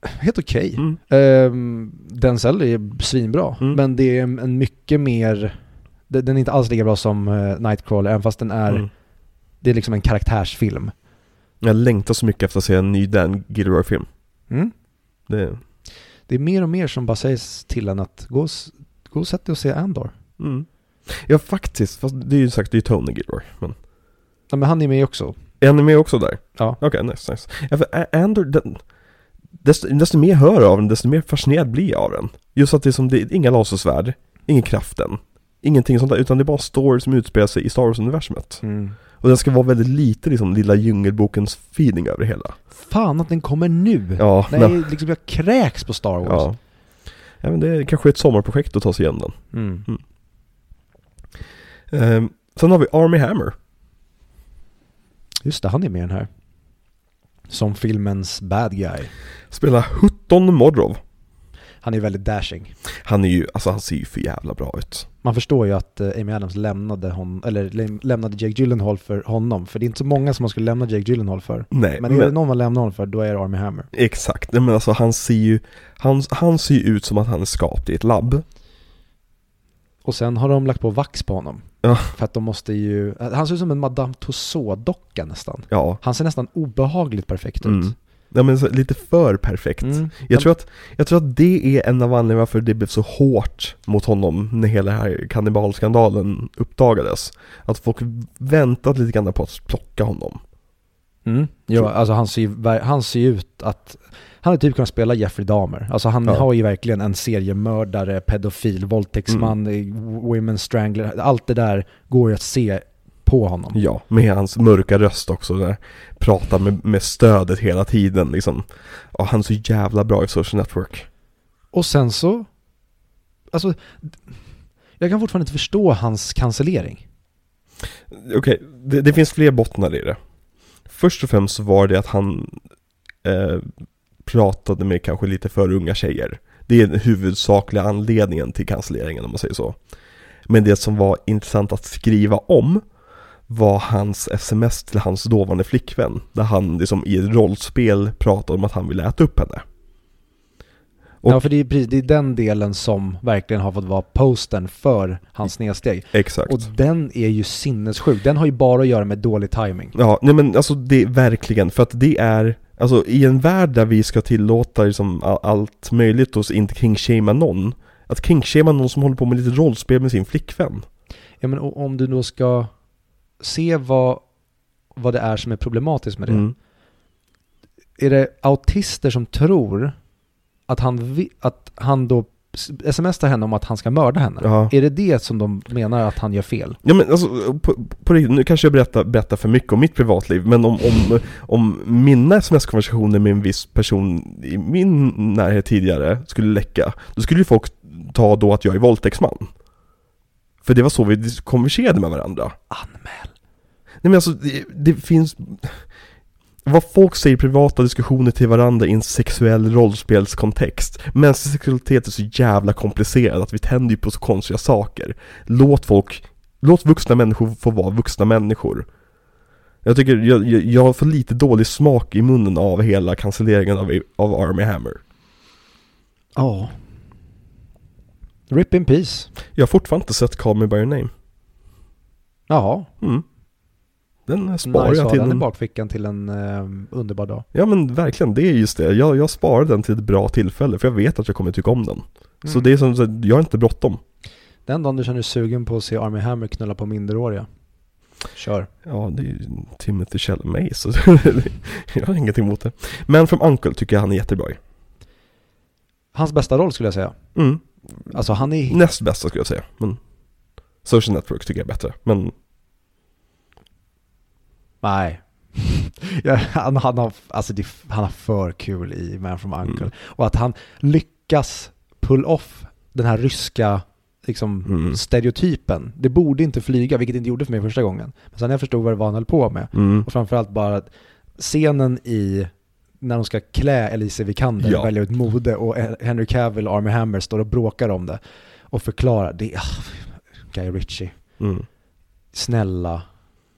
Helt okej. Mm. Ehm, Denzel är svinbra, Mm. men det är en mycket mer... Den är inte alls lika bra som eh, Nightcrawler, även fast den är... Mm. Det är liksom en karaktärsfilm. Jag längtar så mycket efter att se en ny Dan Gilroy-film. Mm. Det, Det är mer och mer som bara sägs till en att gå, gå och sätt dig och se Andor. mm. Ja faktiskt, fast det är ju sagt, det är Tony Gilroy. Men Ja, men han är med också. är ni med också där? Ja. Okej, nice, nice. Ja, för Andor, den, desto, desto mer jag hör av den, desto mer fascinerad blir jag av den. Just att det är som, det är inga lasersvärd, ingen kraften, ingenting sånt där, utan det är bara story som utspelar sig i Star Wars-universumet. Mm. Och den ska vara väldigt lite liksom lilla djungelbokens feeling över hela. Fan att den kommer nu! Ja, Nej, men- liksom jag kräks på Star Wars. ja. ja men det är kanske ett sommarprojekt att ta sig igenom den. Mm. Ehm, sen har vi Army Hammer. Just det, han är med i den här. Som filmens bad guy. Spelar Hutton Modrov. Han är väldigt dashing. Han är ju, alltså han ser ju för jävla bra ut. Man förstår ju att eh, Amy Adams lämnade, hon, eller läm- lämnade Jake Gyllenhaal för honom. För det är inte så många som man skulle lämna Jake Gyllenhaal för. Nej, Men är det någon man lämnar honom för, då är det Army Hammer. Exakt, men alltså han ser ju, han, han ser ju ut som att han är skapt i ett labb. Och sen har de lagt på vax på honom. Ja. För att de måste ju, han ser ut som en Madame Tussauds-docka nästan. Ja. Han ser nästan obehagligt perfekt ut. Mm. Ja men så, lite för perfekt. Mm. Jag, tror att, jag tror att det är en av anledningarna varför det blev så hårt mot honom när hela den här kannibalskandalen uppdagades. Att folk väntat lite grann på att plocka honom. Mm. Jo, alltså han ser, han ser ut att han hade typ kunnat spela Jeffrey Dahmer. Alltså han Ja. har ju verkligen en seriemördare, pedofil, våldtäktsman, Mm. women strangler. Allt det där går ju att se på honom. Ja, med hans mörka röst också där. Pratar med, med stödet hela tiden liksom. Och han är så jävla bra i social network. Och sen så, alltså, jag kan fortfarande inte förstå hans cancellering. Okej, det, det finns fler bottnar i det. Först och främst så var det att han eh, pratade med kanske lite för unga tjejer. Det är den huvudsakliga anledningen till cancelleringen om man säger så. Men det som var intressant att skriva om var hans sms till hans dåvarande flickvän. Där han liksom i ett rollspel pratade om att han ville äta upp henne. Och- ja, för det är, det är den delen som verkligen har fått vara posten för hans snedsteg. Exakt. Och den är ju sinnessjuk. Den har ju bara att göra med dålig timing. Ja, nej men alltså det är verkligen, för att det är Alltså i en värld där vi ska tillåta liksom all, allt möjligt och inte kingshamea någon Att kingshamea någon som håller på med lite rollspel med sin flickvän Ja men om du då ska se vad, vad det är som är problematiskt med det. mm. Är det autister som tror att han, vi, att han då smsar henne om att han ska mörda henne? Ja. Är det det som de menar att han gör fel? Ja men alltså, på, på nu kanske jag berättar, berättar för mycket om mitt privatliv Men om, om, om mina sms-konversationer med en viss person i min närhet tidigare skulle läcka Då skulle ju folk ta då att jag är våldtäktsman För det var så vi konverserade med varandra Anmäl. Nej men alltså, det, det finns Vad folk säger i privata diskussioner till varandra i en sexuell rollspelskontext Mänsklig sexualitet är så jävla komplicerad att vi tänder ju på så konstiga saker Låt folk, låt vuxna människor få vara vuxna människor Jag tycker, jag, jag, jag får lite dålig smak i munnen av hela cancelleringen av, av Army Hammer Ja. Rip in peace. Jag har fortfarande inte sett Call Me By Your Name Jaha. mm. Den sparar Nice jag till den en bakfickan till en eh, underbar dag. Ja men verkligen, det är just det. Jag, jag sparar den till ett bra tillfälle för jag vet att jag kommer tycka om den. Så Mm. det är som så att jag har inte bråttom. Den dagen du känner dig sugen på att se Army Hammer knulla på minderåriga. Kör. Ja, det är ju Timothy Chalamet så jag har ingenting emot det. Men from Uncle tycker jag han är jättebra i. Hans bästa roll skulle jag säga. Mm. Alltså han är... Näst bästa skulle jag säga. Men Social Network tycker jag är bättre. Men Nej. ja, han, han, har, alltså det, han har för kul i Man from Uncle. Mm. Och att han lyckas pull off den här ryska liksom, Mm. stereotypen. Det borde inte flyga, vilket det inte gjorde för mig första gången. Men sen när jag förstod vad det var han höll på med. mm. Och framförallt bara scenen i när de ska klä Alicia Vikander, Ja. välja ut mode och Henry Cavill och Army Hammer står och bråkar om det och förklarar. Det är, ah, Guy Ritchie. Mm. Snälla,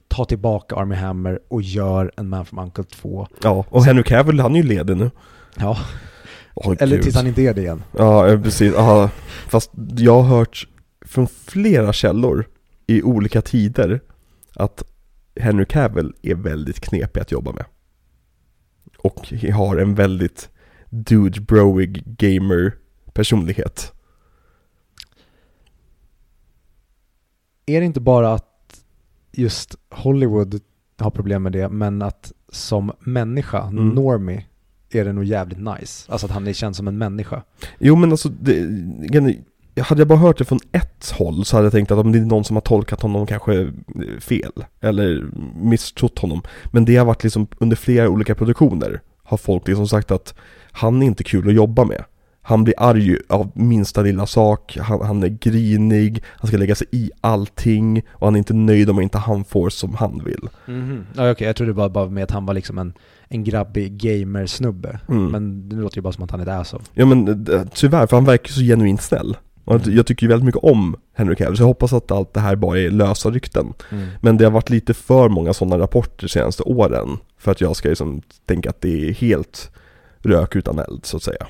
ta tillbaka Army Hammer och gör en Man from Uncle 2. Ja, och Henry Cavill, han är ju ledig nu. Ja, Åh, eller tills han inte är det igen. Ja, precis. Ja, fast jag har hört från flera källor i olika tider att Henry Cavill är väldigt knepig att jobba med. Och har en väldigt dude broig gamer personlighet. Är det inte bara att just Hollywood har problem med det, men att som människa, Mm. normie, är det nog jävligt nice. Alltså att han är känd som en människa. Jo men alltså, det, hade jag bara hört det från ett håll så hade jag tänkt att om det är någon som har tolkat honom kanske eh, fel. Eller misstrott honom. Men det har varit liksom under flera olika produktioner har folk liksom sagt att han är inte kul att jobba med. Han blir arg av minsta lilla sak, han, han är grinig, han ska lägga sig i allting och han är inte nöjd om inte han får som han vill. Ja, okej, jag trodde bara, bara med att han var liksom en, en grabbig gamer-snubbe. Mm. Men det låter ju bara som att han är ett asshole. Ja men eh, tyvärr, för han verkar så genuint snäll. Och jag- tycker ju väldigt mycket om Henry Cavill, så jag hoppas att allt det här bara är lösa rykten. Men det har varit lite för många sådana rapporter de senaste åren för att jag ska liksom tänka att det är helt rök utan eld så att säga.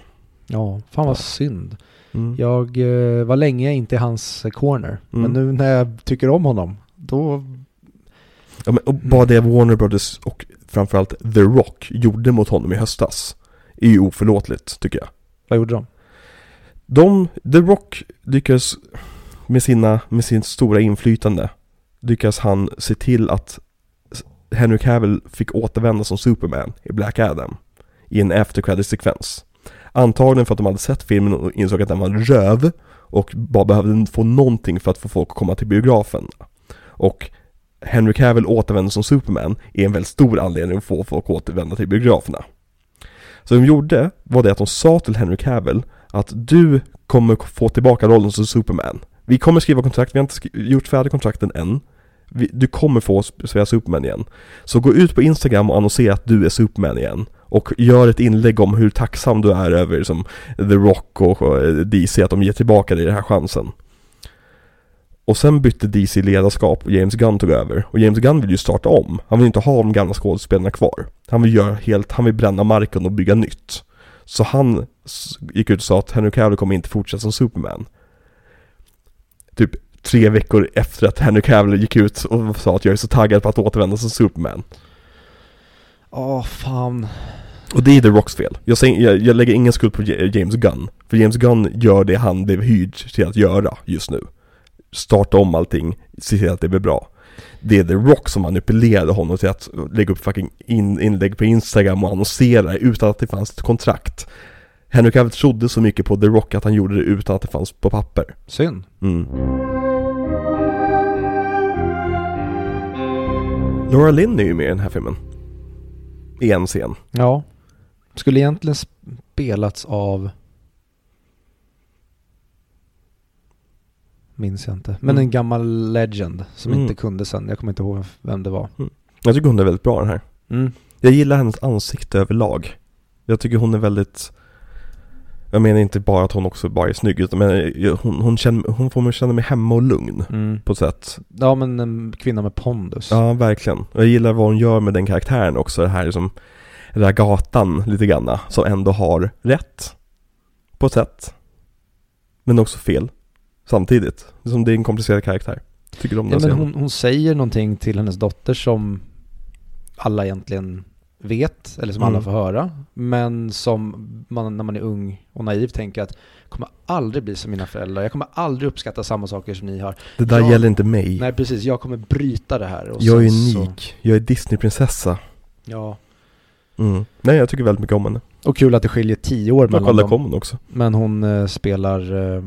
Ja, fan vad synd. Mm. Jag eh, var länge inte i hans corner. Men Mm. nu när jag tycker om honom, då... Ja, men, och bara det Warner Brothers och framförallt The Rock gjorde mot honom i höstas är ju oförlåtligt tycker jag. Vad gjorde de? De, The Rock lyckas med, sina, med sin stora inflytande lyckas han se till att Henry Cavill fick återvända som Superman i Black Adam i en after credit sekvens. Antagligen för att de hade sett filmen och insåg att den var en röv och bara behövde få någonting för att få folk att komma till biografen. Och Henry Cavill återvände som Superman är en väldigt stor anledning att få folk att återvända till biograferna. Så de gjorde var det att de sa till Henry Cavill att du kommer få tillbaka rollen som Superman. Vi kommer skriva kontrakt, vi har inte gjort färdigt kontrakten än. Vi, du kommer få spela Superman igen. Så gå ut på Instagram och annonsera att du är Superman igen. Och gör ett inlägg om hur tacksam du är över som The Rock och och eh, DC att de ger tillbaka dig den här chansen. Och sen bytte DC ledarskap och James Gunn tog över. Och James Gunn vill ju starta om. Han vill inte ha de gamla skådespelarna kvar. Han vill göra helt, han vill bränna marken och bygga nytt. Så han gick ut och sa att Henry Cavill kommer inte fortsätta som Superman. Typ tre veckor efter att Henry Cavill gick ut och sa att jag är så taggad på att återvända som Superman. Åh, fan. Och det är The Rocks fel. Jag, säger, jag, jag lägger ingen skuld på James Gunn. För James Gunn gör det han blev hyrd till att göra just nu. Starta om allting, se till att det blir bra. Det är The Rock som manipulerade honom till att lägga upp fucking in, inlägg på Instagram och annonsera utan att det fanns ett kontrakt. Henry Cavill trodde så mycket på The Rock att han gjorde det utan att det fanns på papper. Synd. Mm. Laura Lynn är ju med i den här filmen. I en scen. Ja. Skulle egentligen spelats av... Minns jag inte. Men Mm. en gammal legend som Mm. inte kunde sen. Jag kommer inte ihåg vem det var. Jag tycker hon är väldigt bra den här. Mm. Jag gillar hennes ansikte överlag. Jag tycker hon är väldigt Jag menar inte bara att hon också bara är snygg utan men hon, hon, känner, hon får mig känna mig hemma och lugn Mm. på ett sätt. Ja men en kvinna med pondus. Ja, verkligen. Och jag gillar vad hon gör med den karaktären också. Det här som den här gatan lite granna som ändå har rätt på ett sätt. Men också fel samtidigt. Som det är en komplicerad karaktär. Tycker om Ja, den men scenen. hon, hon säger någonting till hennes dotter som alla egentligen vet, eller som alla Mm. får höra. Men som man när man är ung och naiv tänker att jag kommer aldrig bli som mina föräldrar. Jag kommer aldrig uppskatta samma saker som ni har. Det där Ja. gäller inte mig. Nej precis, jag kommer bryta det här. Jag är unik. Så, Jag är Disneyprinsessa. ja. Mm. Nej, jag tycker väldigt mycket om henne. Och kul att det skiljer tio år Jag mellan dem. också. Men hon eh, spelar, eh,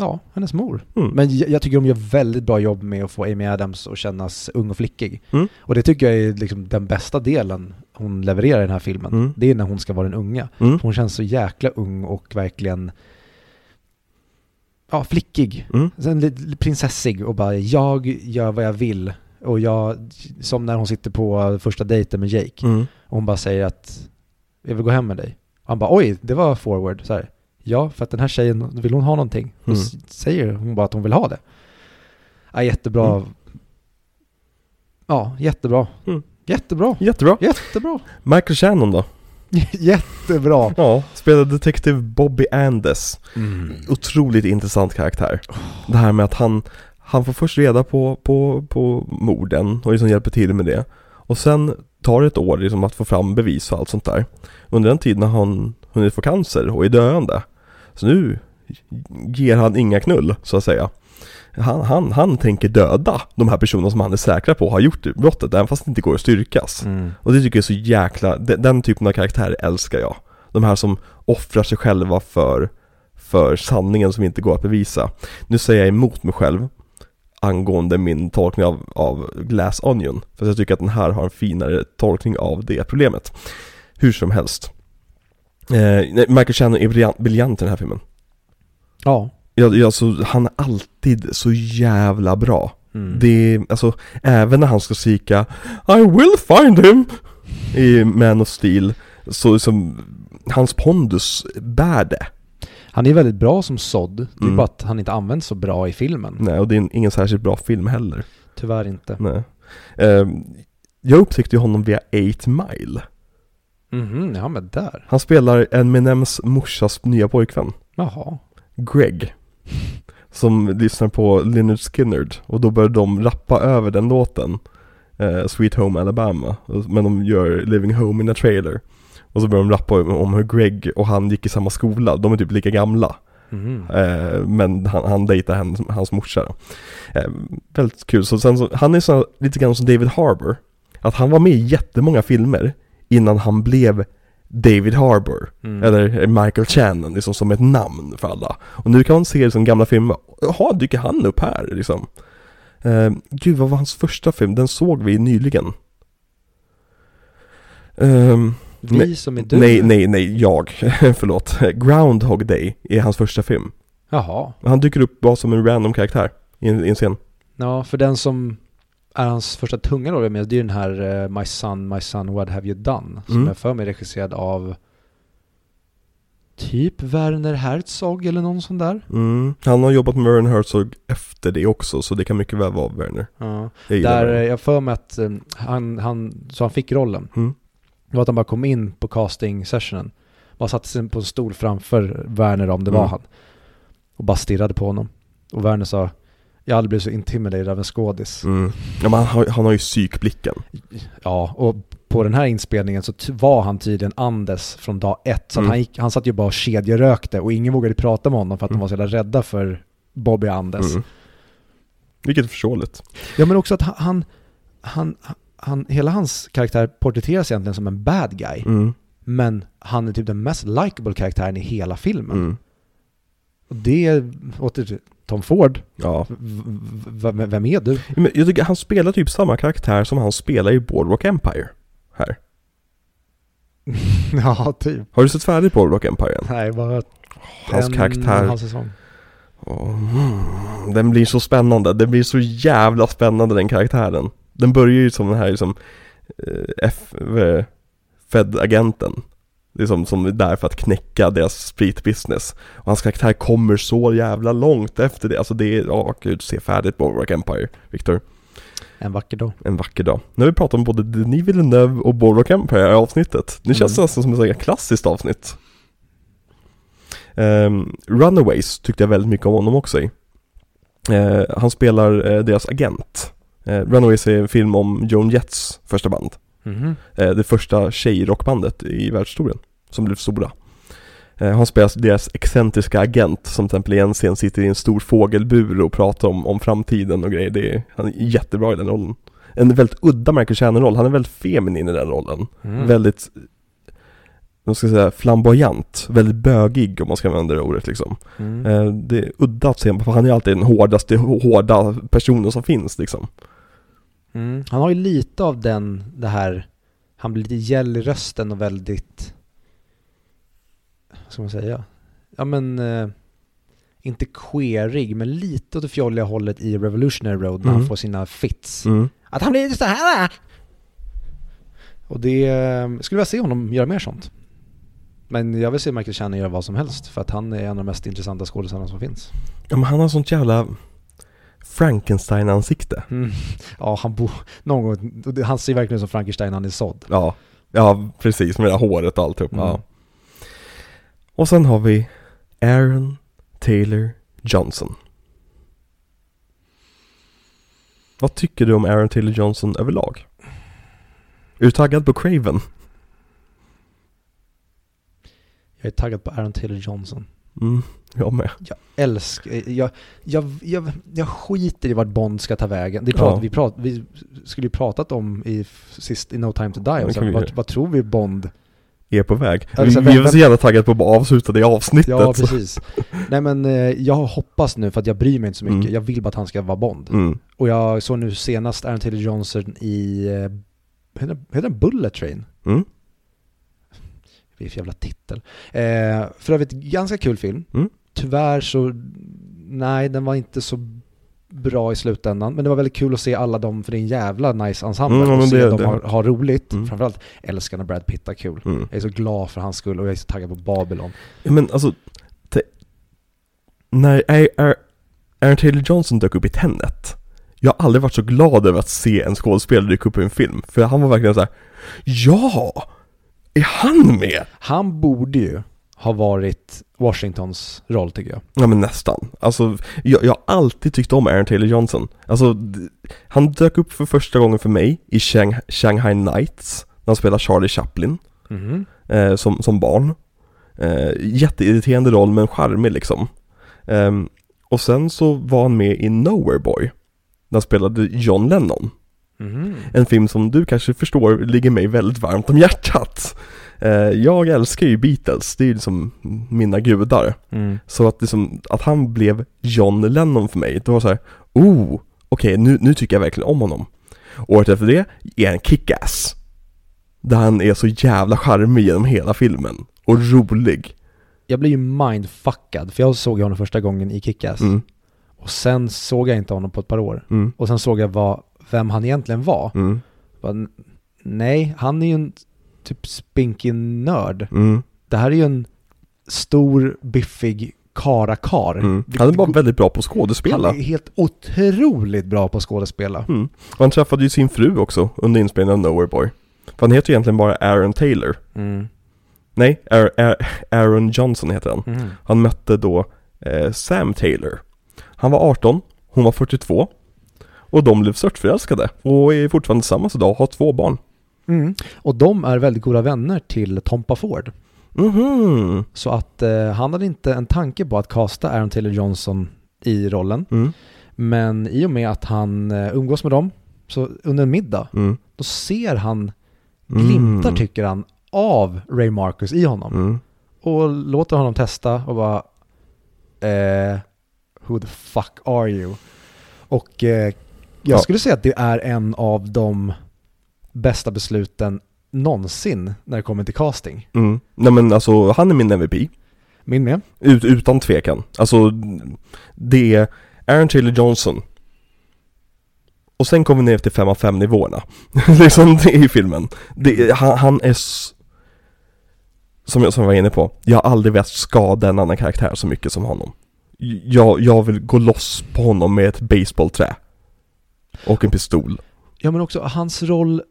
ja, hennes mor. Mm. Men jag, jag tycker de gör väldigt bra jobb med att få Amy Adams att kännas ung och flickig. Mm. Och det tycker jag är liksom den bästa delen hon levererar i den här filmen. Mm. Det är när hon ska vara den unga. Mm. Hon känns så jäkla ung och verkligen ja, flickig. Mm. Sen lite prinsessig och bara jag gör vad jag vill. Och jag, som när hon sitter på första dejten med Jake. Mm. Och hon bara säger att jag vill gå hem med dig. Och han bara oj, det var forward. Så här, ja, för att den här tjejen, vill hon ha någonting? Då Mm. säger hon bara att hon vill ha det. Ja, jättebra. Mm. Ja, jättebra. Mm. Jättebra. Jättebra. Jättebra. Michael Shannon då? jättebra. Ja, spelar detektiv Bobby Andes. Mm. Otroligt intressant karaktär. Det här med att han, han får först reda på, på, på morden och liksom hjälper till med det. Och sen tar det ett år liksom att få fram bevis och allt sånt där. Under den tiden har han hunnit få cancer och är döende. Så nu ger han inga knull, så att säga. Han, han, han tänker döda de här personerna som han är säkra på har gjort brottet, även fast det inte går att styrkas. Mm. Och det tycker jag är så jäkla, den, den typen av karaktärer älskar jag. De här som offrar sig själva för, för sanningen som inte går att bevisa. Nu säger jag emot mig själv angående min tolkning av, av Glass Onion. För jag tycker att den här har en finare tolkning av det problemet. Hur som helst. Eh, Michael Shannon är briljant, briljant i den här filmen. Ja. Jag, så, han är alltid så jävla bra. Mm. Det är, alltså, även när han ska skrika I will find him i Man of Steel, så som hans pondus bär det. Han är väldigt bra som sådd. Det är Mm. bara att han inte används så bra i filmen. Nej, och det är en- ingen särskilt bra film heller. Tyvärr inte. Nej. Ehm, jag upptäckte ju honom via 8 Mile. Mhm, ja men där. Han spelar Eminems morsas nya pojkvän, Jaha. Greg. Som lyssnar på Lynyrd Skynyrd och då börjar de rappa över den låten eh, Sweet Home Alabama. Men de gör Living Home in a Trailer. Och så börjar de rappa om, hur Greg och han gick i samma skola, de är typ lika gamla. Eh, Men han, han dejtar henne, hans morsa då. eh, Väldigt kul, så sen så, han är så lite grann som David Harbour. Att han var med i jättemånga filmer innan han blev David Harbour Mm. eller Michael Shannon, liksom som ett namn för alla. Och nu kan man se liksom gamla filmer, jaha, dyker han upp här liksom? Eh, gud, vad var hans första film? Den såg vi nyligen. Ehm, Vi nej- som är du. nej, nej, nej, jag, förlåt. Groundhog Day är hans första film. Jaha. Han dyker upp bara som en random karaktär i en, i en scen. Ja, för den som är hans första tunga roll med, det är den här eh, My Son, My Son, What Have You Done? Som Mm. är för mig regisserad av typ Werner Herzog eller någon sån där. Mm. Han har jobbat med Werner Herzog efter det också, så det kan mycket väl vara Werner. Ja. Jag Där Werner. eh, jag för mig att eh, han, han, så han fick rollen. Mm. Det var att han bara kom in på casting sessionen. Bara satte sig på en stol framför Werner om det var Mm. han. Och bara stirrade på honom. Och Werner sa, jag har aldrig blivit så intimidated av en skådis. Mm. Ja, men han, har, han har ju psykblicken. Ja, och på den här inspelningen så var han tydligen Andes från dag ett. Så Mm. han, gick, han satt ju bara och kedjerökte och ingen vågade prata med honom för att Mm. de var så jävla rädda för Bobby Andes. Mm. Vilket är förståeligt. Ja men också att han, han, han, han, hela hans karaktär porträtteras egentligen som en bad guy. Mm. Men han är typ den mest likable karaktären i hela filmen. Mm. Och det är, åter till Tom Ford, Ja. v- vem är du? Men jag tycker han spelar typ samma karaktär som han spelar i Boardwalk Empire. Här. ja, typ. Har du sett färdigt Boardwalk Empire än? Nej, bara Hans en karaktär. halv säsong. Mm, den blir så spännande. Det blir så jävla spännande den karaktären. Den börjar ju som den här liksom F, eh, Fed-agenten. Liksom som är där för att knäcka deras spritbusiness. Och hans karaktär kommer så jävla långt efter det. Alltså det är, ja gud, se färdigt Boardwalk Empire, Victor. En vacker dag. En vacker dag. Nu har vi pratat om både Denis Villeneuve och Boardwalk Empire i avsnittet. Nu känns det Mm. nästan som ett klassiskt avsnitt. Ehm, Runaways tyckte jag väldigt mycket om honom också i. Eh, han spelar eh, deras agent. Eh, Runaways är en film om Joan Jetts första band. Eh, det första tjejrockbandet i världshistorien. Som blev stora. Eh, han spelar deras excentriska agent som till exempel i en scen sitter i en stor fågelbur och pratar om, om framtiden och grejer. Det är, han är jättebra i den rollen. En väldigt udda Michael Shannon-roll. Han är väldigt feminin i den rollen. Mm. Väldigt, vad ska jag säga, flamboyant. Väldigt bögig om man ska använda det ordet liksom. Mm. Eh, det är udda att se för han är alltid den hårdaste, hårda personen som finns liksom. Mm. Han har ju lite av den, det här, han blir lite gäll i rösten och väldigt, vad ska man säga? Ja men, eh, inte queerig, men lite åt det fjolliga hållet i Revolutionary Road när Mm. han får sina fits. Mm. Att han blir så här. Och det, eh, jag skulle vilja se honom göra mer sånt. Men jag vill se Michael Shannon göra vad som helst, för att han är en av de mest intressanta skådespelarna som finns. Ja men han har sånt jävla Frankenstein-ansikte. Mm. Ja, han bo... Någon gång... Han ser verkligen ut som Frankenstein han är sådd. Ja, ja precis med det där håret och alltihop. Mm. Ja. Och sen har vi Aaron Taylor Johnson. Vad tycker du om Aaron Taylor Johnson överlag? Är du taggad på Craven? Jag är taggad på Aaron Taylor Johnson. Mm, jag med. Jag älskar, jag, jag, jag, jag skiter i vart Bond ska ta vägen. Det prat, Ja. vi, prat, vi skulle ju pratat om i, sist i No Time To Die, det och så, kan vi vad, göra. vad tror vi Bond? Är på väg. Vi, är så jävla taggade på att bara avsluta det avsnittet. Ja, precis. Nej men eh, jag hoppas nu, för att jag bryr mig inte så mycket, Mm. jag vill bara att han ska vara Bond. Mm. Och jag såg nu senast Aaron Taylor Johnson i, eh, heter den Bullet Train? Mm. Det är för jävla titel. Eh, för övrigt, ganska kul film. Mm. Tyvärr så, nej den var inte så bra i slutändan. Men det var väldigt kul att se alla dem, för det är en jävla nice ensemble. Mm, och se det- dem det- ha, ha roligt. Mm. Framförallt älskar när Brad Pitt har kul. Mm. Jag är så glad för hans skull och jag är så taggad på Babylon. Men alltså, när Aaron Taylor Johnson dök upp i Tenet Jag har aldrig varit så glad över att se en skådespelare dyka upp i en film För han var verkligen så här: Ja! Är han med? Han borde ju ha varit Washingtons roll tycker jag. Ja men nästan. Alltså, jag, jag har alltid tyckt om Aaron Taylor Johnson. Alltså, han dök upp för första gången för mig i Shang, Shanghai Nights, när han spelar Charlie Chaplin, Mhm. eh, som, som barn. Eh, jätteirriterande roll men charmig liksom. Ehm, och sen så var han med i Nowhere Boy, när han spelade John Lennon. Mhm. En film som du kanske förstår ligger mig väldigt varmt om hjärtat. Eh, jag älskar ju Beatles, det är ju liksom mina gudar. Mm. Så att, liksom, att han blev John Lennon för mig, det var så här, oh, okej nu, nu tycker jag verkligen om honom. Året efter det är han Kick-Ass. Där han är så jävla charmig genom hela filmen. Och rolig. Jag blev ju mindfuckad, för jag såg honom första gången i Kick-Ass. Mm, Och sen såg jag inte honom på ett par år. mm, Och sen såg jag vad, vem han egentligen var. mm, Bara, nej, han är ju en typ spinkig nörd. mm, Det här är ju en stor, biffig karakar. mm. Han är bara väldigt bra på Han skådespela. är helt otroligt bra på att skådespela. Mm. Och han träffade ju sin fru också under inspelningen av Nowhere Boy. För han heter egentligen bara Aaron Taylor. Mm. Nej, Ar- Ar- Aaron Johnson heter han. Mm. Han mötte då eh, Sam Taylor. Han var 18, hon var 42. Och de blev störtförälskade och är fortfarande tillsammans idag och har två barn. Mm. Och de är väldigt goda vänner till Tompa Ford. Mhm. Så att eh, han hade inte en tanke på att kasta Aaron Taylor Johnson i rollen. Mm. Men i och med att han eh, umgås med dem, så under en middag, Mm. då ser han glimtar Mm. tycker han av Ray Marcus i honom. Mm. Och låter honom testa och bara eh, Who the fuck are you? Och eh, jag Ja. skulle säga att det är en av de bästa besluten någonsin när det kommer till casting. Mm. Nej men alltså, han är min MVP. Min med. Ut, utan tvekan. Alltså, det är Aaron Taylor Johnson. Och sen kommer vi ner till 5 av 5 nivåerna. liksom det i filmen. Det, han, han är som jag, som jag var inne på, jag har aldrig velat skada en annan karaktär så mycket som honom. Jag, jag vill gå loss på honom med ett baseballträ. Och en pistol. Ja men också hans roll,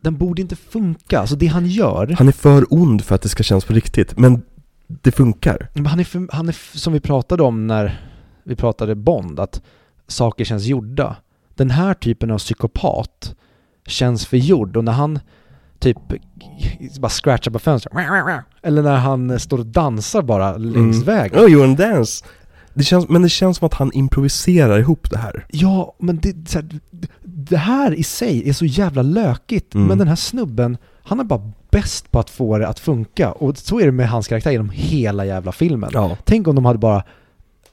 den borde inte funka. Alltså det han gör, Han är för ond för att det ska kännas på riktigt, men det funkar. men han är, för, han är som vi pratade om när vi pratade Bond, att saker känns gjorda. Den här typen av psykopat känns förgjord och när han typ bara scratchar på fönstret eller när han står och dansar bara längs Mm. vägen. Oh, you're on dance! Det känns, men det känns som att han improviserar ihop det här. Ja, men det, så här, det här i sig är så jävla lökigt. Mm. Men den här snubben, han är bara bäst på att få det att funka. Och så är det med hans karaktär genom hela jävla filmen. Ja. Tänk om de hade bara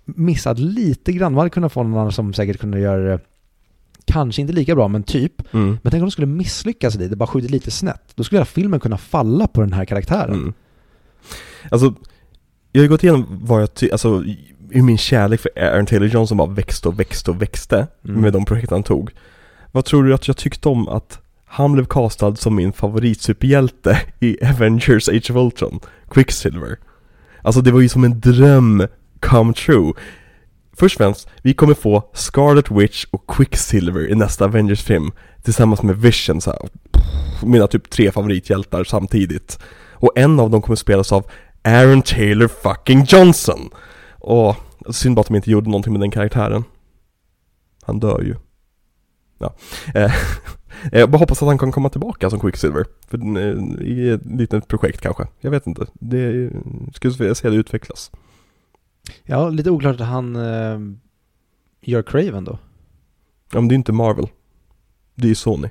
missat lite grann. Man hade kunnat få någon annan som säkert kunde göra det kanske inte lika bra, men typ. Mm. Men tänk om de skulle misslyckas lite, bara skjutit lite snett. Då skulle hela filmen kunna falla på den här karaktären. Mm. Alltså, jag har ju gått igenom vad jag ty- alltså hur min kärlek för Aaron Taylor Johnson bara växte och växte och växte Mm. med de projekt han tog. Vad tror du att jag tyckte om att han blev castad som min favoritsuperhjälte i Avengers Age of Ultron, Quicksilver? Alltså det var ju som en dröm come true. Först och främst, vi kommer få Scarlet Witch och Quicksilver i nästa Avengers-film Tillsammans med Vision så här, Mina typ tre favorithjältar samtidigt Och en av dem kommer spelas av Aaron Taylor fucking Johnson Och synd bara att de inte gjorde någonting med den karaktären Han dör ju Ja. Eh, Jag bara hoppas att han kan komma tillbaka som Quicksilver. För, eh, I ett litet projekt kanske. Jag vet inte. Det skulle vilja se det utvecklas. Ja, lite oklart att han eh, gör Craven då. Ja men det är inte Marvel. Det är Sony.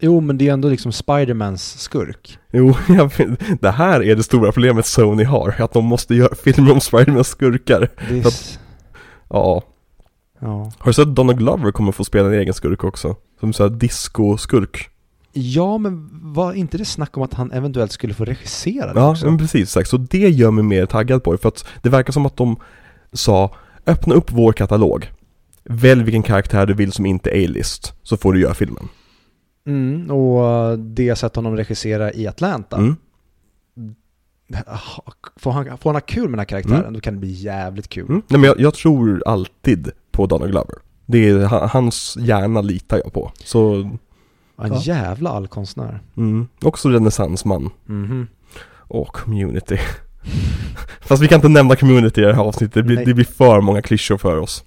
Jo, men det är ändå liksom Spidermans skurk. Jo, jag det här är det stora problemet Sony har. Att de måste göra filmer om Spidermans skurkar. Att- Ja Ja. Har du sett att Donald Glover kommer få spela en egen skurk också? Som såhär disco-skurk ja, men var inte det snack om att han eventuellt skulle få regissera det Ja, också? men precis exakt. Så det gör mig mer taggad på det, för att det verkar som att de sa Öppna upp vår katalog Välj vilken karaktär du vill som inte är A-list, så får du göra filmen Mm, och det jag sett honom regissera i Atlanta. mm. Får, han, får han ha kul med den här karaktären, Mm. då kan det bli jävligt kul. Mm. Nej men jag, jag tror alltid på Donald Glover Det är, ha- hans hjärna litar jag på Så, En Ja. jävla allkonstnär. mm. också renässansman Mhm. Och community Fast vi kan inte nämna community i det här avsnittet, det blir, det blir för många klyschor för oss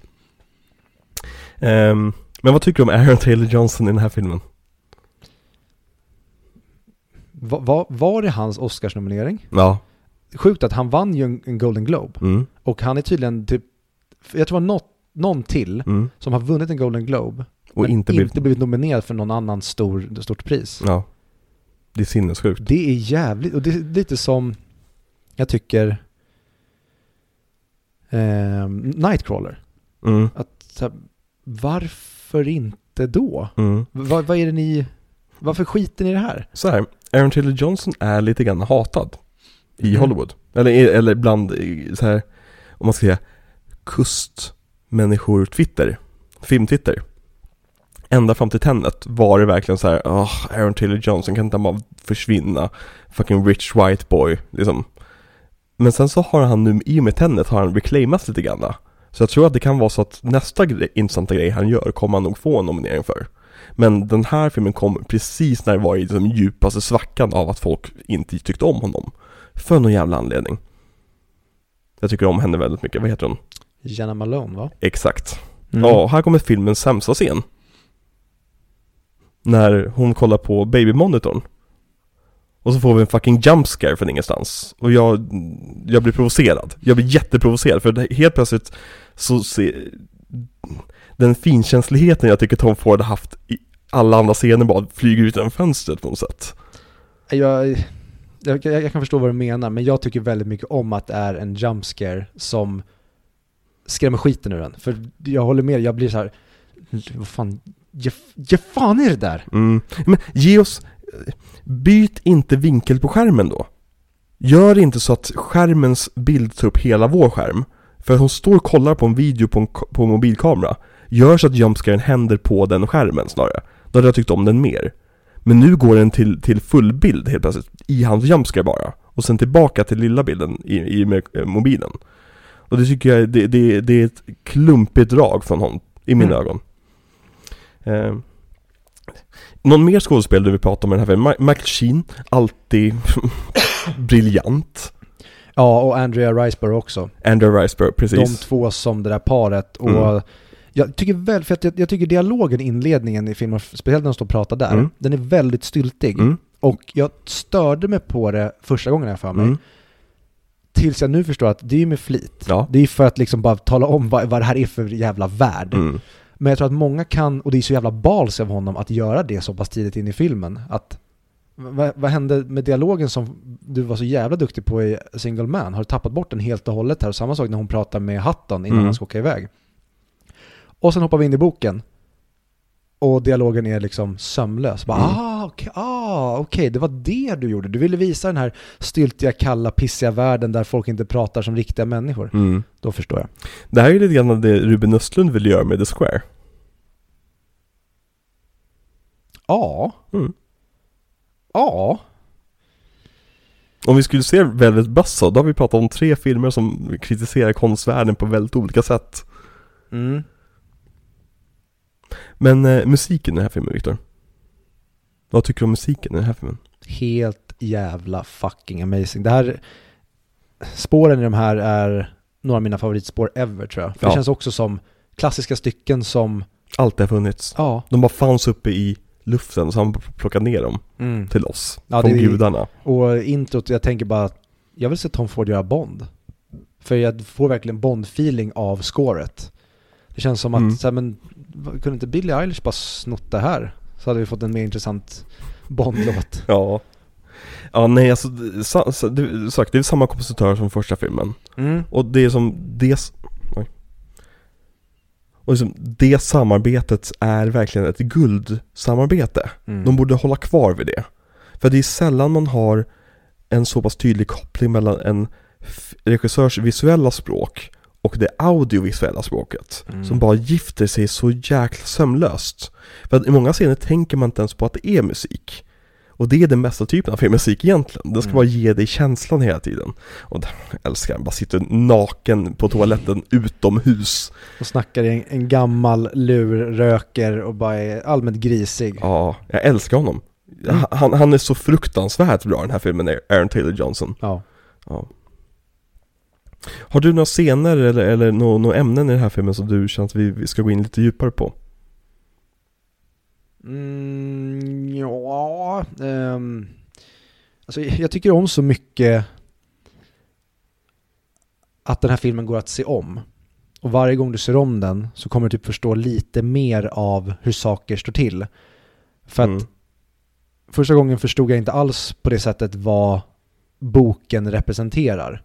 Ehm, Men vad tycker du om Aaron Taylor Johnson i den här filmen? Va, va, var det hans Oscarsnominering? Ja, Sjukt att han vann ju en, en Golden Globe. mm, Och han är tydligen typ, jag tror det var något, någon till mm. som har vunnit en Golden Globe. Och men inte blivit, blivit nominerad för någon annan stor, stort pris. ja Det är sinnessjukt Det är jävligt, och det är lite som, jag tycker, eh, Nightcrawler. mm, Att, här, varför inte då? mm. Vad, är det ni, varför skiter ni i det här? Så här, Aaron Taylor Johnson är lite grann hatad i Mhm. Hollywood. Eller, eller bland så här, om man ska säga Människor-Twitter. film-Twitter. Ända fram till Tenet var det verkligen så här, oh, Aaron Taylor Johnson kan inte han bara försvinna? Fucking rich white boy, liksom. Men sen så har han nu, i och med Tenet har han reclaimats lite grann. Så jag tror att det kan vara så att nästa grej, intressanta grej han gör kommer han nog få en nominering för. Men den här filmen kom precis när det var i den djupaste svackan av att folk inte tyckte om honom. För någon jävla anledning. Jag tycker om henne väldigt mycket, vad heter hon? Jenna Malone va? Exakt. Mm. Ja, här kommer filmens sämsta scen. När hon kollar på babymonitorn. Och så får vi en fucking jump scare från ingenstans. Och jag, jag blir provocerad. Jag blir jätteprovocerad för helt plötsligt så ser den finkänsligheten jag tycker Tom Ford har haft i alla andra scener bara flyger ut genom fönstret på något sätt. Jag, jag, jag kan förstå vad du menar, men jag tycker väldigt mycket om att det är en jump scare som skrämmer skiten ur den. För jag håller med, jag blir så här, vad fan, ge, ge fan i det där! Mm. Men ge oss, byt inte vinkel på skärmen då. Gör inte så att skärmens bild tar upp hela vår skärm. För hon står och kollar på en video på en, på en mobilkamera. Gör så att jumpscaren händer på den skärmen snarare. Då hade jag tyckt om den mer. Men nu går den till, till fullbild helt plötsligt, i hans jumpscare bara. Och sen tillbaka till lilla bilden i, i med, eh, mobilen. Och det tycker jag, det, det, det är ett klumpigt drag från honom, i mina Mm. ögon. Eh, någon mer skådespelare du vill prata om i den här filmen? Michael Sheen, alltid briljant. Ja, och Andrea Riseborough också. Andrew Riseborough, precis. De två som det där paret. Och Mm. jag tycker väl, för att jag, jag tycker dialogen i inledningen i filmen, speciellt när de står och pratar där, Mm. den är väldigt styltig. Mm, Och jag störde mig på det första gången jag för mig. Tills jag nu förstår att det är med flit. ja. Det är för att liksom bara tala om vad, vad det här är för jävla värld. Mm, Men jag tror att många kan, och det är så jävla bals av honom att göra det så pass tidigt in i filmen. Att, vad, vad hände med dialogen som du var så jävla duktig på i Single Man? Har du tappat bort den helt och hållet här? Och samma sak när hon pratar med Hutton innan Mm. han ska åka iväg. Och sen hoppar vi in i boken. Och dialogen är liksom sömlös. Bara, Mm. ah, okej, ah, okej, det var det du gjorde. Du ville visa den här styltiga, kalla, pissiga världen där folk inte pratar som riktiga människor. mm. Då förstår jag. Det här är lite grann det Ruben Östlund vill göra med The Square. Ja. Mm. Ja. Om vi skulle se Velvet Buzzsaw, då har vi pratat om tre filmer som kritiserar konstvärlden på väldigt olika sätt. Mm. Men eh, musiken i den här filmen, Viktor? Vad tycker du om musiken i den här filmen? Helt jävla fucking amazing. Det här, spåren i de här är några av mina favoritspår ever tror jag. För Ja. Det känns också som klassiska stycken som, Allt har funnits. ja. De bara fanns uppe i luften, så han plockade ner dem Mm. till oss. Ja, från det gudarna. Och introt, jag tänker bara, jag vill se Tom Ford göra Bond. För jag får verkligen Bond-feeling av scoret. Det känns som Mm. att, så här, men kunde inte Billie Eilish bara snott det här? Så hade vi fått en mer intressant Bond-låt. Ja. Ja, nej alltså, det, sagt, det är samma kompositör som första filmen. Mm. Och det är som, det, oj. Och liksom, det samarbetet är verkligen ett guldsamarbete. Mm. De borde hålla kvar vid det. För det är sällan man har en så pass tydlig koppling mellan en regissörs visuella språk och det audiovisuella språket. Mm. Som bara gifter sig så jäkla sömlöst. För att i många scener tänker man inte ens på att det är musik. Och det är den bästa typen av filmmusik egentligen. Den ska Mm. bara ge dig känslan hela tiden. Och jag älskar den, bara sitter naken på toaletten utomhus. Och snackar i en, en gammal lur, röker och bara är allmänt grisig. Ja, jag älskar honom. Mm. Han, han är så fruktansvärt bra i den här filmen, Aaron Taylor Johnson. Ja. Ja. Har du några scener eller, eller några nå ämnen i den här filmen som du känner att vi, vi ska gå in lite djupare på? Mm, ja, ehm, alltså jag tycker om så mycket att den här filmen går att se om. Och varje gång du ser om den så kommer du typ förstå lite mer av hur saker står till. För att Mm. första gången förstod jag inte alls på det sättet vad boken representerar.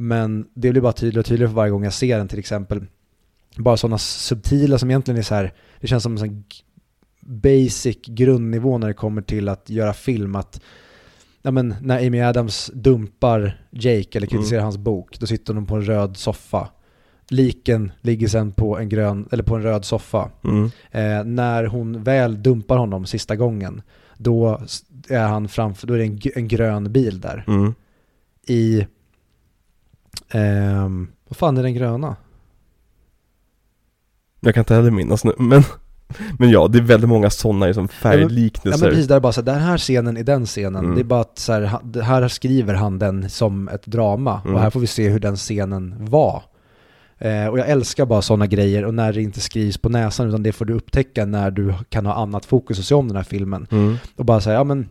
Men det blir bara tydligare och tydligare för varje gång jag ser den till exempel. Bara sådana subtila som egentligen är så här, det känns som en sån basic grundnivå när det kommer till att göra film. Att ja, men, när Amy Adams dumpar Jake eller kritiserar hans bok, då sitter de på en röd soffa. Liken ligger sen på en, grön, eller på en röd soffa. Mm. Eh, när hon väl dumpar honom sista gången, då är han framför, då är det en, en grön bil där. Mm. I, ehm, vad fan är den gröna? Jag kan inte heller minnas nu, men, men ja, det är väldigt många sådana liksom Ja färgliknelser. men precis, där är bara så här, den här scenen i den scenen, Mm. det är bara att så här, här skriver han den som ett drama Mm. och här får vi se hur den scenen var. Eh, och jag älskar bara sådana grejer och när det inte skrivs på näsan utan det får du upptäcka när du kan ha annat fokus och se om den här filmen. Mm. Och bara säga, ja men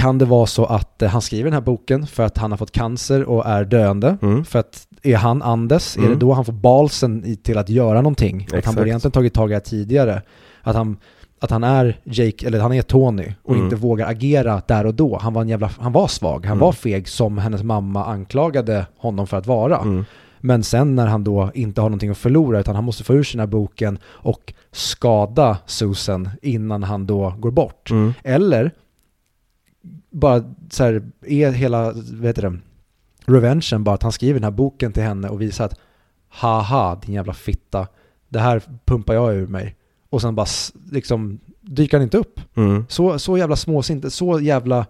kan det vara så att eh, han skriver den här boken för att han har fått cancer och är döende? Mm. För att är han Andes, är Mm. det då han får balsen till att göra någonting? Att han Exakt. borde egentligen tagit tag i det tidigare. Att han, att han är Jake, eller han är Tony och Mm. inte vågar agera där och då. Han var en jävla, han var svag, han Mm. var feg som hennes mamma anklagade honom för att vara. Mm. Men sen när han då inte har någonting att förlora utan han måste få ur sig den här boken och skada Susan innan han då går bort. Mm. Eller bara så här, är hela, vad heter det, revengen bara att han skriver den här boken till henne och visar att haha din jävla fitta, det här pumpar jag ur mig. Och sen bara liksom dyker han inte upp. Mm. Så, så jävla småsint, så jävla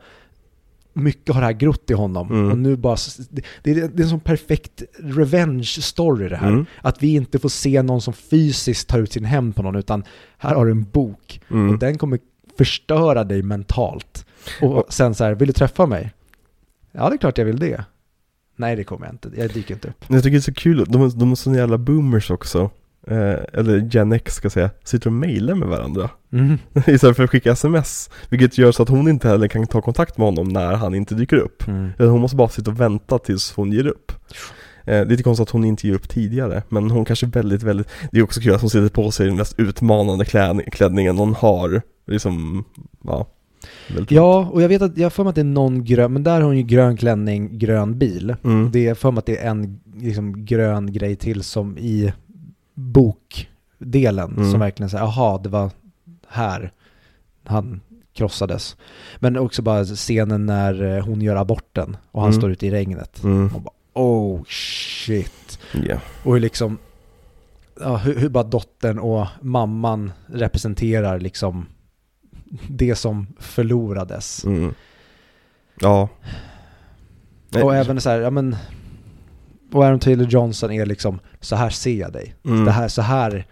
mycket har det här grott i honom. Mm. Och nu bara, det, det, är- det är en sån perfekt revenge story det här. Mm. Att vi inte får se någon som fysiskt tar ut sin hämnd på någon utan här har du en bok Mm. och den kommer förstöra dig mentalt. Och sen så här, vill du träffa mig? Ja, det är klart jag vill det. Nej, det kommer jag inte. Jag dyker inte upp. Jag tycker det är så kul, de, de är såna jävla boomers också. Eh, eller Gen X ska jag säga, sitter och mejlar med varandra. Mm. Istället för att skicka sms. Vilket gör så att hon inte heller kan ta kontakt med honom när han inte dyker upp. Mm. Hon måste bara sitta och vänta tills hon ger upp. Eh, lite konstigt att hon inte ger upp tidigare, men hon kanske väldigt, väldigt Det är också kul att hon sätter på sig den mest utmanande kläd, klänningen hon har. Liksom, ja. Ja, och jag vet att jag för mig att det är någon grön, men där har hon ju grön klänning, grön bil. Mm. Det är för mig att det är en liksom, grön grej till som i bokdelen Mm. som verkligen säger, jaha, det var här han krossades. Men också bara scenen när eh, hon gör aborten och han Mm. står ute i regnet. Mm. Och bara, oh shit. Ja. Och hur liksom, ja, hur, hur bara dottern och mamman representerar liksom det som förlorades. Mm. Ja. Nej. Och även så här, ja men... Och Aaron Taylor Johnson är liksom, så här ser jag dig. Mm. Det här, så här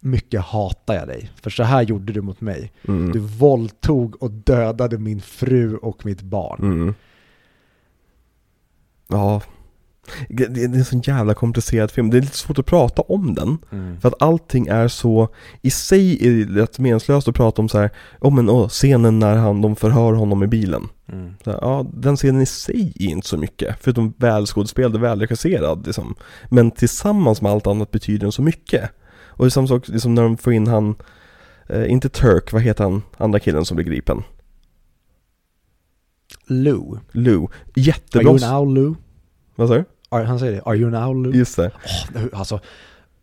mycket hatar jag dig. För så här gjorde du mot mig. Mm. Du våldtog och dödade min fru och mitt barn. Mm. Ja. Det, det är en sån jävla komplicerad film. Det är lite svårt att prata om den. Mm. För att allting är så, i sig är det rätt meningslöst att prata om så här, oh, men åh, scenen när han, de förhör honom i bilen. Mm. Så här, ja, den scenen i sig är inte så mycket, förutom välskådespelad och välregisserad liksom. Men tillsammans med allt annat betyder den så mycket. Och det är samma sak liksom när de får in han, eh, inte Turk, vad heter han, andra killen som blir gripen? Lou. Lou. Are Jättebra. you now Lou? Vad sa du? Han säger det. Are you now Lou? Just det. Hur- alltså,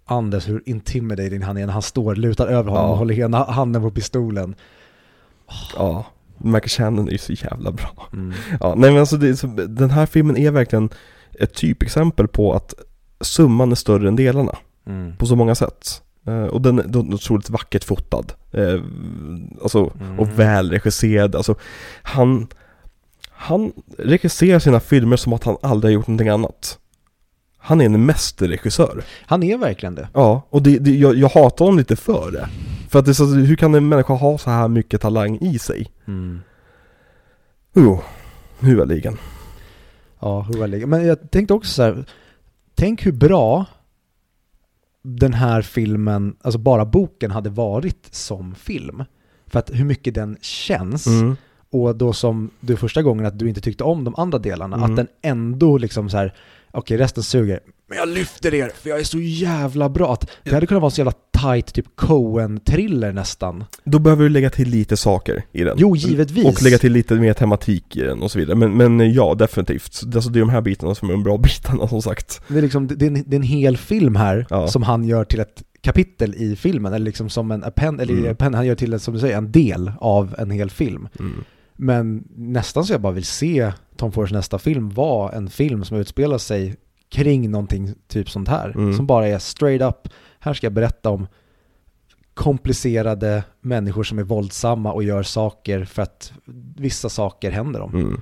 Anders, hur intimidating han är när han står lutad över honom Ja. och håller ena handen på pistolen. Ja. Michael Shannon är ju så jävla bra. Mm. Ja, nej men alltså det, så, den här filmen är verkligen ett typexempel på att summan är större än delarna. Mm. på så många sätt. Eh, och den är den är otroligt vackert fotad. Eh, alltså, Mm. och välregisserad. Alltså, han, han regisserar sina filmer som att han aldrig har gjort någonting annat. Han är en mästerregissör. Han är verkligen det. Ja, och det, det, jag, jag hatar honom lite för det. För att det är så, hur kan en människa ha så här mycket talang i sig? Mm. Jo, huvudligen. Ja, ligger. Men jag tänkte också så här, tänk hur bra den här filmen, alltså bara boken hade varit som film. För att hur mycket den känns Mm. Och då som du första gången att du inte tyckte om de andra delarna, Mm. att den ändå liksom så här, okej resten suger, men jag lyfter er för jag är så jävla bra. Att det hade kunnat vara en så jävla tight typ Coen-thriller nästan. Då behöver du lägga till lite saker i den. Jo, givetvis. Och lägga till lite mer tematik i den och så vidare. Men, men ja, definitivt. Alltså det är de här bitarna som är de bra bitarna som sagt. Det är, liksom, det, är en, det är en hel film här Ja. som han gör till ett kapitel i filmen, eller liksom som en append, eller Mm. append, han gör till, som du säger, en del av en hel film. Mm. Men nästan så jag bara vill se Tom Fords nästa film vara en film som utspelar sig kring någonting typ sånt här. Mm. Som bara är straight up, här ska jag berätta om komplicerade människor som är våldsamma och gör saker för att vissa saker händer dem. Mm.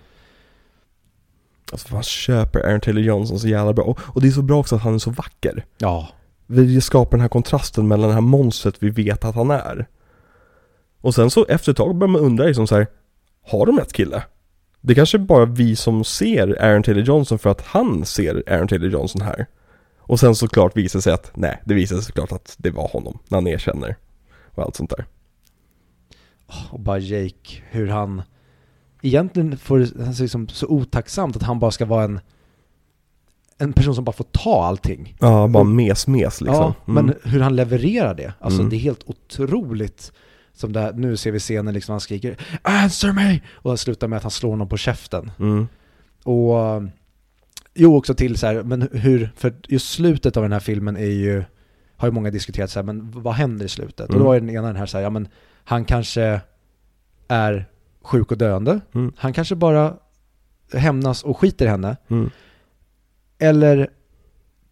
Alltså man köper Aaron Taylor Johnson så jävla bra. Och, och det är så bra också att han är så vacker. Ja, Vi skapar den här kontrasten mellan det här monstret vi vet att han är. Och sen så efter ett tag börjar man undra liksom så här, har de rätt kille? Det kanske bara vi som ser Aaron Taylor Johnson för att han ser Aaron Taylor Johnson här. Och sen såklart visar det sig att, nej, det visar sig såklart att det var honom, när han erkänner. Och allt sånt där. och bara Jake, hur han egentligen får, ser liksom så otacksamt att han bara ska vara en en person som bara får ta allting. Ja, bara mes-mes liksom. Ja, Mm. men hur han levererar det, alltså Mm. det är helt otroligt. Som det här, nu ser vi scenen liksom han skriker 'Answer me!' och det slutar med att han slår honom på käften. Mm. Och jo, också till så här, men hur, för just slutet av den här filmen är ju, har ju många diskuterat så här, men vad händer i slutet? Och Mm. då är den ena den här så här, ja men han kanske är sjuk och döende, Mm. han kanske bara hämnas och skiter i henne, Mm. eller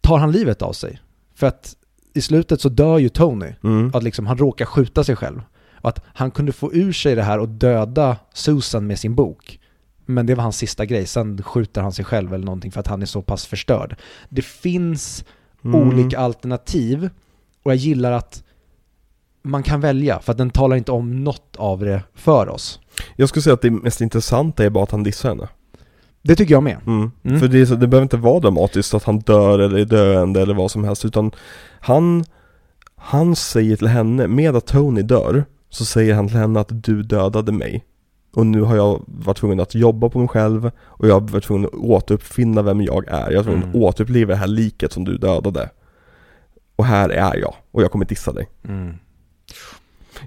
tar han livet av sig? För att i slutet så dör ju Tony, Mm. att liksom han råkar skjuta sig själv. Och att han kunde få ur sig det här och döda Susan med sin bok. Men det var hans sista grej, sen skjuter han sig själv eller någonting för att han är så pass förstörd. Det finns Mm. olika alternativ och jag gillar att man kan välja för att den talar inte om något av det för oss. Jag skulle säga att det mest intressanta är bara att han dissar henne. Det tycker jag med. Mm. Mm. För det, det behöver inte vara dramatiskt att han dör eller är döende eller vad som helst utan han, han säger till henne, med att Tony dör, så säger han till henne att du dödade mig. Och nu har jag varit tvungen att jobba på mig själv och jag har varit tvungen att återuppfinna vem jag är. Jag är tvungen att Mm. återuppliva det här liket som du dödade. Och här är jag och jag kommer dissa dig. Mm.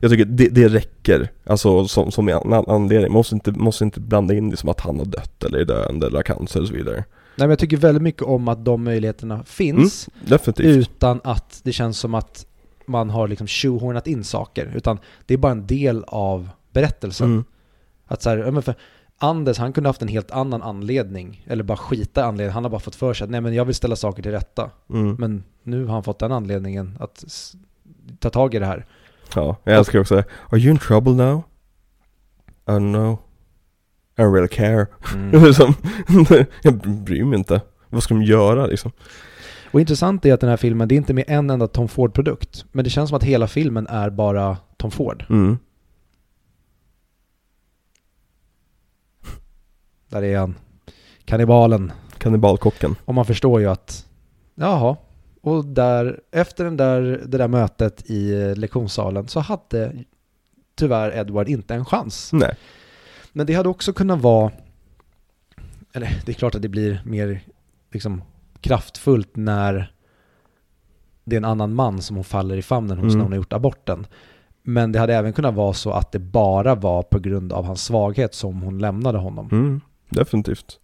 Jag tycker det, det räcker, alltså som, som en an- anledning. Man måste inte, måste inte blanda in det som att han har dött eller är döende eller har cancer och så vidare. Nej, men jag tycker väldigt mycket om att de möjligheterna finns Definitivt. utan att det känns som att man har liksom tjohornat in saker. Utan det är bara en del av berättelsen. Mm. Att så här, för Anders, han kunde haft en helt annan anledning. Eller bara skita i anledningen. Han har bara fått för sig att nej men jag vill ställa saker till rätta. Mm. Men nu har han fått den anledningen att ta tag i det här. Ja, jag älskar också Are you in trouble now? I don't know I don't really care. Mm. Jag bryr mig inte. Vad ska de göra liksom? Och intressant är att den här filmen, det är inte med en enda Tom Ford-produkt. Men det känns som att hela filmen är bara Tom Ford. Mm. Där är han. Kannibalen. Kannibalkocken. Och man förstår ju att, jaha. Och där, efter den där, det där mötet i lektionssalen så hade tyvärr Edward inte en chans. Nej. Men det hade också kunnat vara, eller det är klart att det blir mer liksom kraftfullt när det är en annan man som hon faller i famnen hos Mm. när hon har gjort aborten. Men det hade även kunnat vara så att det bara var på grund av hans svaghet som hon lämnade honom. Mm. Definitivt.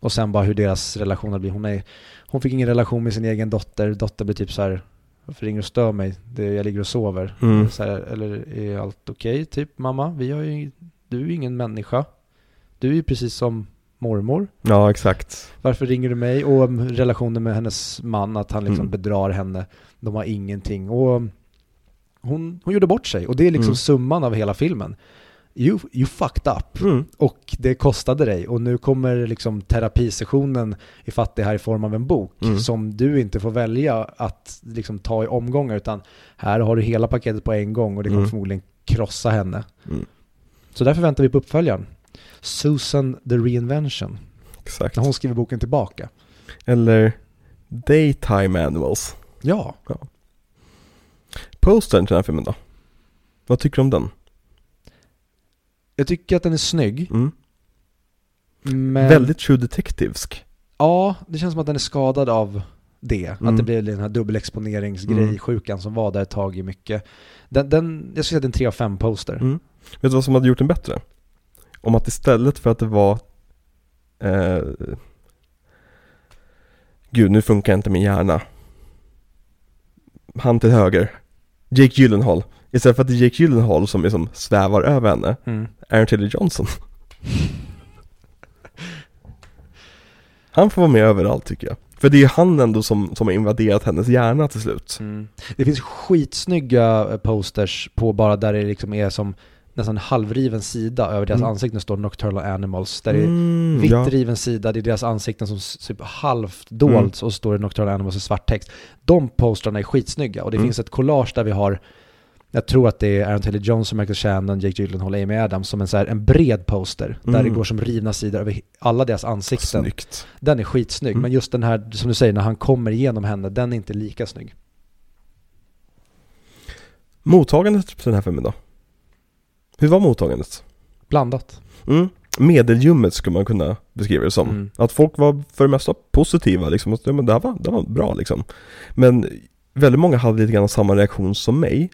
Och sen bara hur deras relation har blivit. Hon, är, hon fick ingen relation med sin egen dotter. Dottern blir typ så här, varför ringer du och stör mig? Det, jag ligger och sover. Mm. Här, eller är allt okej? Typ mamma, vi har ju, du är ju ingen människa. Du är ju precis som mormor. Ja, exakt. Varför ringer du mig? Och relationen med hennes man, att han liksom Mm. bedrar henne. De har ingenting. Och hon, hon gjorde bort sig. Och det är liksom Mm. summan av hela filmen. You, you fucked up. Mm. Och det kostade dig. Och nu kommer liksom terapisessionen i det här i form av en bok Mm. som du inte får välja att liksom ta i omgångar. Utan här har du hela paketet på en gång och det kommer Mm. förmodligen krossa henne. Mm. Så därför väntar vi på uppföljaren. Susan the Reinvention. Exakt. När hon skriver boken tillbaka. Eller Daytime Animals. Ja, Postern till den här filmen då? Vad tycker du om den? jag tycker att den är snygg. Mm. Men Väldigt True Detectivesk. ja, det känns som att den är skadad av det. Att Mm. det blir den här dubbelexponeringsgrej, Mm. som var där ett tag i mycket. Den, den, jag skulle säga att det är en 3 av 5 poster. Mm. Vet du vad som hade gjort den bättre? Om att istället för att det var eh, Gud, nu funkar inte min hjärna. Han till höger. Jake Gyllenhaal. Istället för att det är Jake Gyllenhaal som liksom svävar över henne. Mm. Aaron Taylor Johnson. Han får vara med överallt tycker jag. För det är ju han ändå som, som har invaderat hennes hjärna till slut. Mm. Det finns skitsnygga eh, posters på bara där det liksom är som nästan halvriven sida över deras Mm. ansikten står Nocturnal Animals. Där det är Mm, vitt ja. riven sida, det är deras ansikten som typ halvt dolts och så står det Nocturnal Animals i svart text. De postrarna är skitsnygga och det Mm. finns ett collage där vi har jag tror att det är Aaron Taylor Johnson, Michael Shannon, Jake Gyllenhaal, Amy Adams som en, så här, en bred poster där Mm. det går som rivna sidor över alla deras ansikten. Snyggt. Den är skitsnygg, Mm. men just den här, som du säger, när han kommer igenom henne, den är inte lika snygg. Mottagandet på den här filmen då? Hur var mottagandet? Blandat. Mm. Medeljummet skulle man kunna beskriva det som. Mm. Att folk var för det mesta positiva liksom. Att, ja, men det, här var, det var bra liksom. Men väldigt många hade lite grann samma reaktion som mig.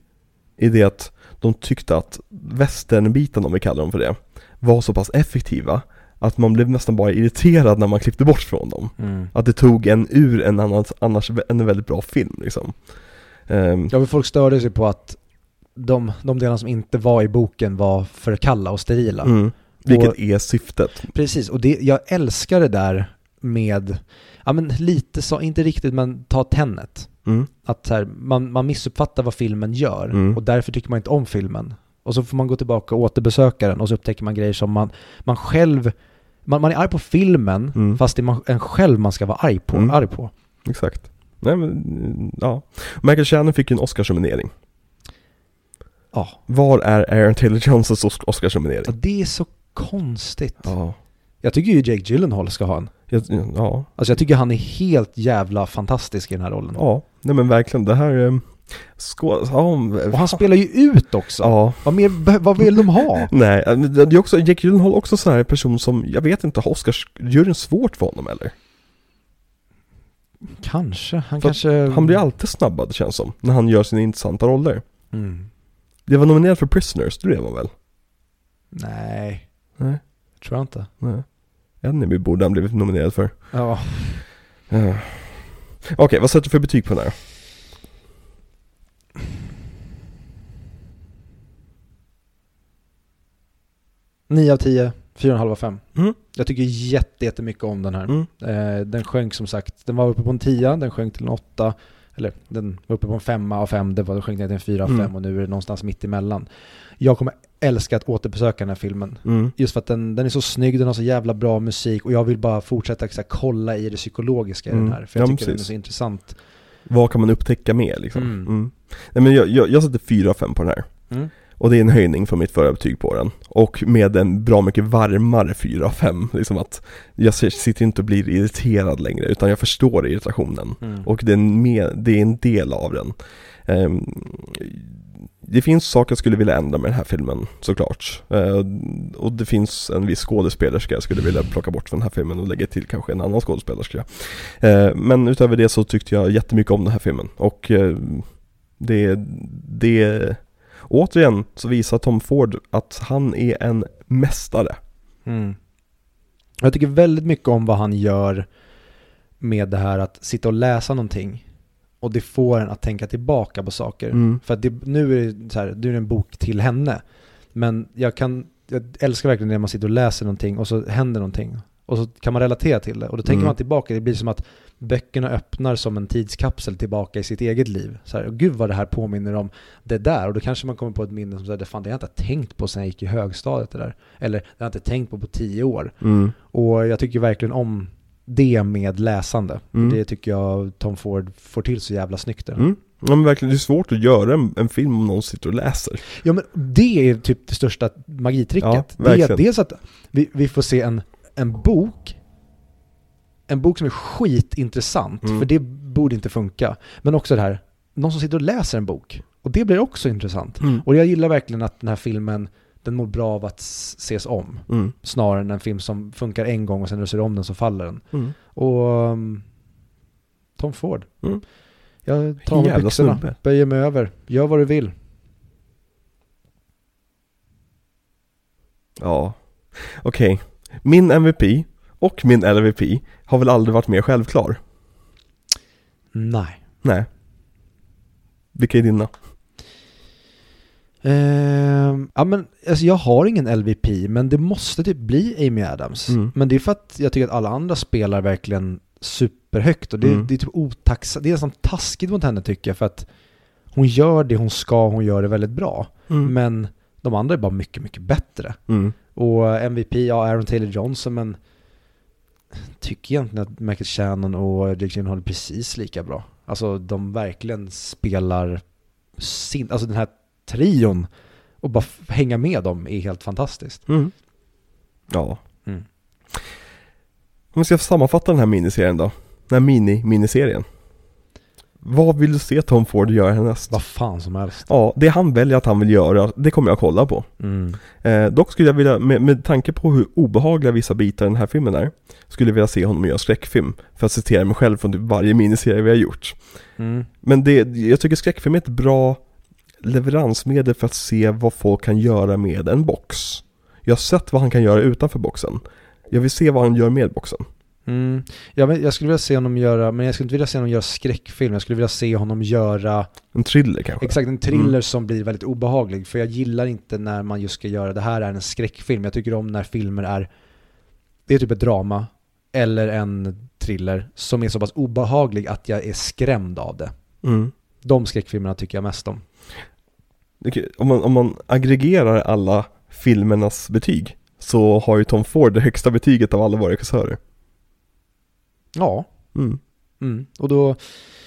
I det att de tyckte att västernbiten, om vi kallar dem för det, var så pass effektiva. Att man blev nästan bara irriterad när man klippte bort från dem. Mm. Att det tog en ur en annars, annars en väldigt bra film liksom. Ehm, Ja, men folk störde sig på att de, de delarna som inte var i boken var för kalla och sterila. mm, vilket Och- är syftet. Precis, och det, jag älskar det där med, ja men lite så, inte riktigt men ta Tenet. Mm. Att här, man, man missuppfattar vad filmen gör Mm. och därför tycker man inte om filmen. Och så får man gå tillbaka och återbesöka den och så upptäcker man grejer som man, man själv, man, man är arg på filmen Mm. fast det är man, en själv man ska vara arg på. Mm. Arg på. Exakt. Nej men, ja. Michael Shannon fick ju en Oscarsnominering. Ja. Var är Aaron Taylor Johnsons Os- Oscarsnominering? Och det är så konstigt. Ja. Jag tycker ju Jake Gyllenhaal ska ha en. Jag, ja. Alltså jag tycker han är helt jävla fantastisk i den här rollen. Ja. Nej men verkligen, det här... eh, Skå... Ja, Och han spelar ju ut också. Ja. Vad, mer, vad vill de ha? Nej, det är också, Jake Gyllenhaal också så här person som, jag vet inte, har Oscarsjuryn svårt för honom eller? Kanske. Han För kanske... Han blir alltid snabbad känns som, när han gör sina intressanta roller. Mm. Det var nominerad för Prisoners, det var väl? Nej, Nej. tror jag inte. Nej. Enemy borde han blivit nominerad för. Ja. Ja. Okej, vad sätter du för betyg på den här? Nio av tio, fyra och en halv av fem. Mm. Jag tycker jätte, jättemycket om den här. Mm. Eh, den sjönk som sagt, den var uppe på en tia, den sjönk till en åtta. Eller den var uppe på en femma av fem, det var sjönk ner till en fyra av Mm. fem och nu är det någonstans mitt emellan. Jag kommer älska att återbesöka den här filmen. Mm. Just för att den, den är så snygg, den har så jävla bra musik och jag vill bara fortsätta här, kolla i det psykologiska i Mm. den här. För jag Ja, tycker den är precis. så intressant. Vad kan man upptäcka mer liksom? Mm. Mm. Nej, men jag, jag, jag sätter 4 av 5 på den här. Och det är en höjning från mitt förra betyg på den. Och med en bra mycket varmare 4 av 5. Liksom att jag sitter inte och blir irriterad längre utan jag förstår irritationen. Mm. Och det är en, med, det är en del av den. Ehm, det finns saker jag skulle vilja ändra med den här filmen såklart. Eh, och det finns en viss skådespelerska jag skulle vilja plocka bort från den här filmen och lägga till kanske en annan skådespelerska. Eh, men utöver det så tyckte jag jättemycket om den här filmen. Och eh, det, det, återigen så visar Tom Ford att han är en mästare. Mm. Jag tycker väldigt mycket om vad han gör med det här att sitta och läsa någonting och det får en att tänka tillbaka på saker. Mm. För att det, nu är det så här, nu är det en bok till henne. Men jag kan, jag älskar verkligen när man sitter och läser någonting och så händer någonting. Och så kan man relatera till det. Och då tänker Mm. man tillbaka, det blir som att böckerna öppnar som en tidskapsel tillbaka i sitt eget liv. Så här, gud vad det här påminner om det där. Och då kanske man kommer på ett minne som säger, det fan det har jag inte tänkt på sen jag gick i högstadiet det där. Eller det har jag inte tänkt på på tio år. Mm. Och jag tycker verkligen om det med läsande. Mm. Det tycker jag Tom Ford får till så jävla snyggt. där. Mm. Ja men verkligen, det är svårt att göra en, en film om någon sitter och läser. Ja men det är typ det största magitricket. Ja, det är dels att vi, vi får se en, en bok, en bok som är skitintressant, Mm. för det borde inte funka. Men också det här, någon som sitter och läser en bok. Och det blir också intressant. Och jag gillar verkligen att den här filmen, den mår bra av att ses om. Mm. Snarare än en film som funkar en gång och sen när du ser om den så faller den. Mm. Och um, Tom Ford. Mm. Jag tar av byxorna, snubbe. böjer mig över, gör vad du vill. Ja, okej. Min MVP och min LVP har väl aldrig varit mer självklar? Nej. Nej. Vilka är dina? Ehm, ja men alltså jag har ingen LVP, men det måste typ bli Amy Adams. Mm. Men det är för att jag tycker att alla andra spelar verkligen superhögt och det, Mm. det är typ otaxa, det är nästan taskigt mot henne tycker jag för att hon gör det hon ska, hon gör det väldigt bra. Mm. Men de andra är bara mycket, mycket bättre. Mm. Och MVP, ja Aaron Taylor Johnson, men tycker egentligen att Michael Shannon och Jake Gyllenhaal är precis lika bra. Alltså de verkligen spelar sin, alltså den här trion och bara hänga med dem är helt fantastiskt. Mm. Ja. Mm. Om vi ska sammanfatta den här miniserien då. Den här mini-miniserien. Vad vill du se Tom Ford göra härnäst? Vad fan som helst. Ja, det han väljer att han vill göra, det kommer jag kolla på. Mm. Eh, dock skulle jag vilja, med, med tanke på hur obehagliga vissa bitar i den här filmen är, skulle jag vilja se honom göra skräckfilm. För att citera mig själv från typ varje miniserie vi har gjort. Mm. Men det, jag tycker skräckfilm är ett bra leveransmedel för att se vad folk kan göra med en box. Jag har sett vad han kan göra utanför boxen. Jag vill se vad han gör med boxen. Mm. Ja, men jag skulle vilja se honom göra, men jag skulle inte vilja se honom göra skräckfilm, jag skulle vilja se honom göra En thriller kanske. Exakt, en thriller som blir väldigt obehaglig. För jag gillar inte när man just ska göra det här är en skräckfilm. Jag tycker om när filmer är, det är typ ett drama eller en thriller som är så pass obehaglig att jag är skrämd av det. Mm. De skräckfilmerna tycker jag mest om. Om, man, om man aggregerar alla filmernas betyg så har ju Tom Ford det högsta betyget av alla våra regissörer. Ja. Mm. Mm. Och då,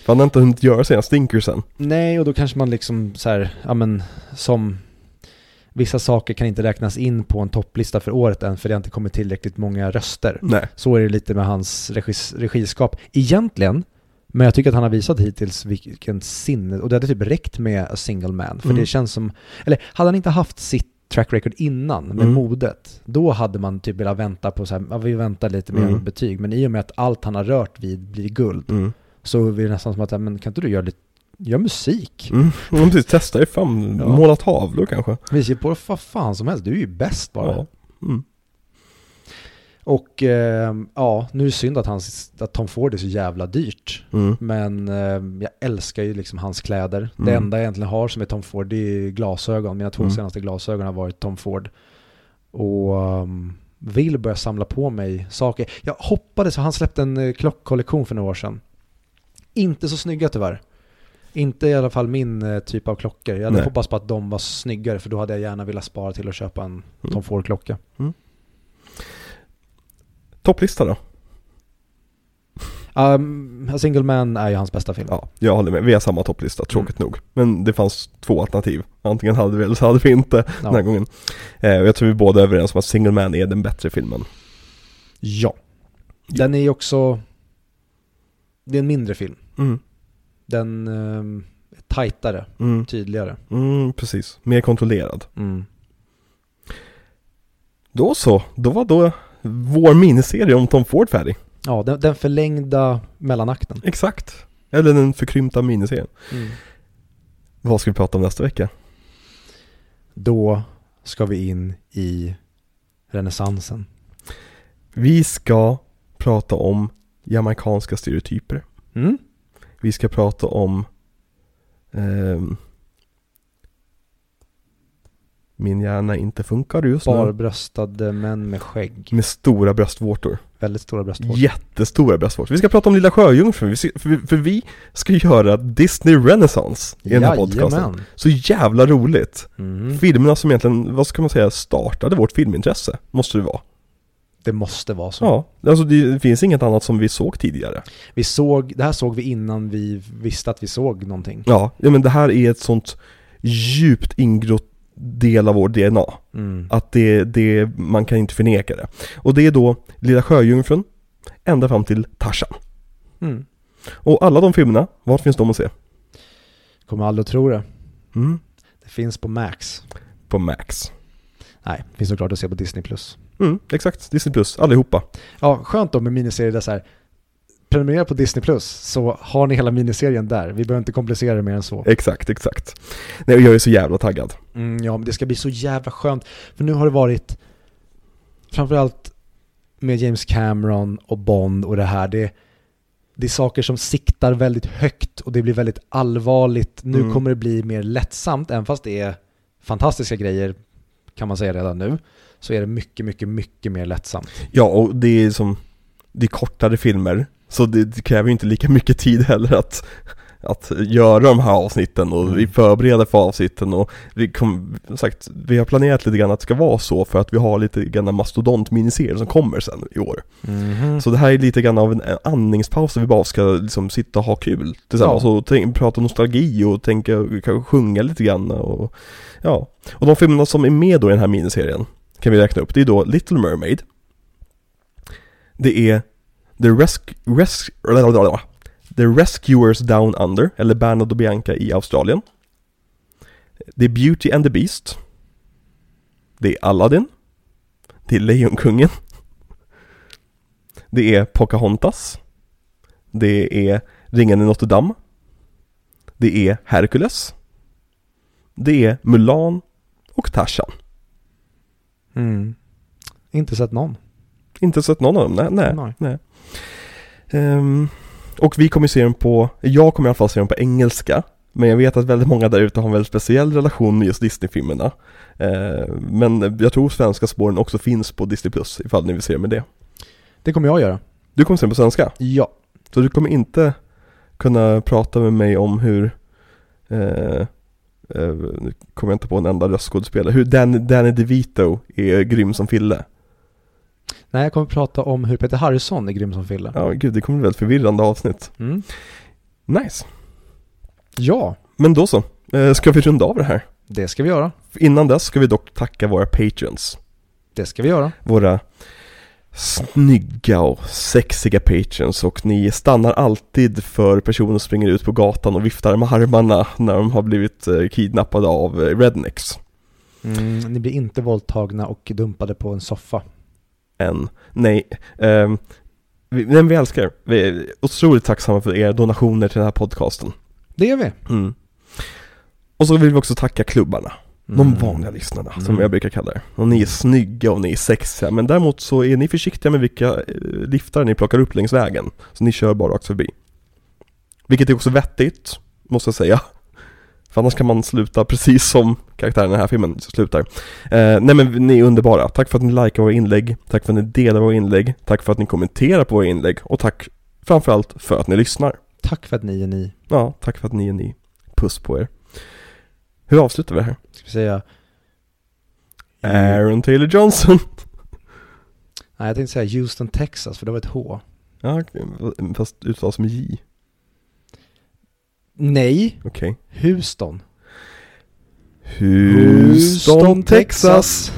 För han har inte hunnit göra sina stinkers än. nej, och då kanske man liksom så här, ja men som Vissa saker kan inte räknas in på en topplista för året än för det har inte kommit tillräckligt många röster. Nej. Så är det lite med hans regis, regiskap. Egentligen, men jag tycker att han har visat hittills vilken sinne, och det hade typ räckt med A Single Man. För Mm. det känns som, eller hade han inte haft sitt track record innan med Mm. modet, då hade man typ velat vänta på så här, ja, vi väntar lite med Mm. betyg. Men i och med att allt han har rört vid blir guld, Mm. så är det nästan som att, men kan inte du göra lite, gör musik? Mm. Ja, precis, testa dig fram, Ja. måla tavlor kanske. Visa på vad fan som helst, du är ju bäst bara. Ja. Mm. Och eh, ja, nu är det synd att, hans, att Tom Ford är så jävla dyrt. Mm. Men eh, jag älskar ju liksom hans kläder. Det Mm. enda jag egentligen har som är Tom Ford det är glasögon. Mina två Mm. senaste glasögon har varit Tom Ford. Och um, vill börja samla på mig saker. Jag hoppades, han släppte en eh, klockkollektion för några år sedan. Inte så snygga tyvärr. Inte i alla fall min eh, typ av klockor. Jag hade Nej. hoppats på att de var snyggare för då hade jag gärna velat spara till att köpa en Mm. Tom Ford-klocka. Topplista då? Um, A Single Man är ju hans bästa film. Ja, jag håller med. Vi har samma topplista, tråkigt nog. Men det fanns två alternativ. Antingen hade vi eller så hade vi inte den här Ja. gången. Eh, och jag tror vi båda är överens om att Single Man är den bättre filmen. ja. Den är ju också... Det är en mindre film. Mm. Den um, är tajtare, Mm. tydligare. Mm, precis. Mer kontrollerad. Mm. Då så, då var då vår miniserie om Tom Ford färdig. Ja, den, den förlängda mellanakten. Exakt. Eller den förkrympta miniserien. Mm. Vad ska vi prata om nästa vecka? Då ska vi in i renässansen. Vi ska prata om jamaicanska stereotyper. Mm? Vi ska prata om ehm, Min hjärna inte funkar just nu. Barbröstade män med skägg. Med stora bröstvårtor. Väldigt stora bröstvårtor. Jättestora bröstvårtor. Vi ska prata om Lilla Sjöjungfrun, för, vi- för vi ska göra Disney Renaissance i den här podcasten. Jajamän. Så jävla roligt! Mm. Filmerna som egentligen, vad ska man säga, startade vårt filmintresse, måste det vara. Det måste vara så. Ja, alltså det finns inget annat som vi såg tidigare. Vi såg, det här såg vi innan vi visste att vi såg någonting. Ja, ja men det här är ett sånt djupt ingrott del av vår DNA. Mm. Att det, det, man kan inte förneka det. Och det är då Lilla Sjöjungfrun, ända fram till Tarzan. Mm. Och alla de filmerna, var finns de att se? Kommer aldrig att tro det. Mm. Det finns på Max. På Max. Nej, det finns såklart att se på Disney+. Plus. Mm, exakt, Disney Plus, allihopa. Ja, skönt då med miniserier där så här. Prenumerera på Disney Plus så har ni hela miniserien där. Vi behöver inte komplicera det mer än så. Exakt, exakt. Nej, jag är så jävla taggad. Mm, ja, men det ska bli så jävla skönt. För nu har det varit, framförallt med James Cameron och Bond och det här, det, det är saker som siktar väldigt högt och det blir väldigt allvarligt. Nu Mm. kommer det bli mer lättsamt, även fast det är fantastiska grejer, kan man säga redan nu, så är det mycket, mycket, mycket mer lättsamt. Ja, och det är som, det är kortare filmer, så det, kräver ju inte lika mycket tid heller att, att göra de här avsnitten och Mm. vi förbereder för avsnitten och vi kom, sagt, vi har planerat lite grann att det ska vara så för att vi har lite grann mastodont-miniserier som kommer sen i år. Mhm. Så det här är lite grann av en en andningspaus där vi bara ska liksom sitta och ha kul tillsammans Ja. och tänk, prata nostalgi och tänka, kanske sjunga lite grann och ja. Och de filmerna som är med då i den här miniserien kan vi räkna upp, det är då Little Mermaid Det är The, Resc- Res- The Rescuers Down Under, eller Bernard och Bianca i Australien. Det är Beauty and the Beast. Det är Aladdin. Det är Lejonkungen. Det är Pocahontas. Det är Ringen i Notre Dame Det är Hercules. Det är Mulan och Tarzan. Mm. Inte sett någon. Inte sett någon av dem, nej, nej, Nej. nej. Ehm, Och vi kommer se dem på, jag kommer i alla fall se dem på engelska Men jag vet att väldigt många där ute har en väldigt speciell relation med just Disney-filmerna Ehm, Men jag tror svenska spåren också finns på Disney Plus ifall ni vill se med det Det kommer jag göra. Du kommer se dem på svenska? Ja. Så du kommer inte kunna prata med mig om hur eh, Nu kommer jag inte på en enda röstskådespelare Hur Danny, Danny DeVito är grym som Fille Nej, jag kommer prata om hur Peter Harrison är grym som Fille. Ja gud, det kommer bli väldigt förvirrande avsnitt Mm. Nice Ja, Men då så, eh, ska vi runda av det här? det ska vi göra. Innan dess ska vi dock tacka våra patrons Det ska vi göra. Våra snygga och sexiga patrons och ni stannar alltid för personer som springer ut på gatan och viftar med armarna när de har blivit eh, kidnappade av eh, rednecks Mm, ni blir inte våldtagna och dumpade på en soffa. Än, nej, ehm, vi, men vi älskar er. Vi är otroligt tacksamma för era donationer till den här podcasten. Det är vi. Mm. Och så vill vi också tacka klubbarna, de Mm. vanliga lyssnarna som Mm. jag brukar kalla er. Och ni är snygga och ni är sexiga, men däremot så är ni försiktiga med vilka eh, liftar ni plockar upp längs vägen. Så ni kör bara rakt förbi. Vilket är också vettigt, måste jag säga. För annars kan man sluta precis som karaktären i den här filmen slutar. Eh, nej men ni är underbara. Tack för att ni likar våra inlägg. Tack för att ni delar våra inlägg. Tack för att ni kommenterar på våra inlägg. Och tack framförallt för att ni lyssnar. Tack för att ni är ni. Ja, tack för att ni är ni. Puss på er. Hur avslutar vi det här? Ska vi säga... Aaron Taylor Johnson. Nej, jag tänkte säga Houston, Texas, för det var ett H. Ja, fast uttalas som J. Nej, Okej. Houston. Houston, Texas.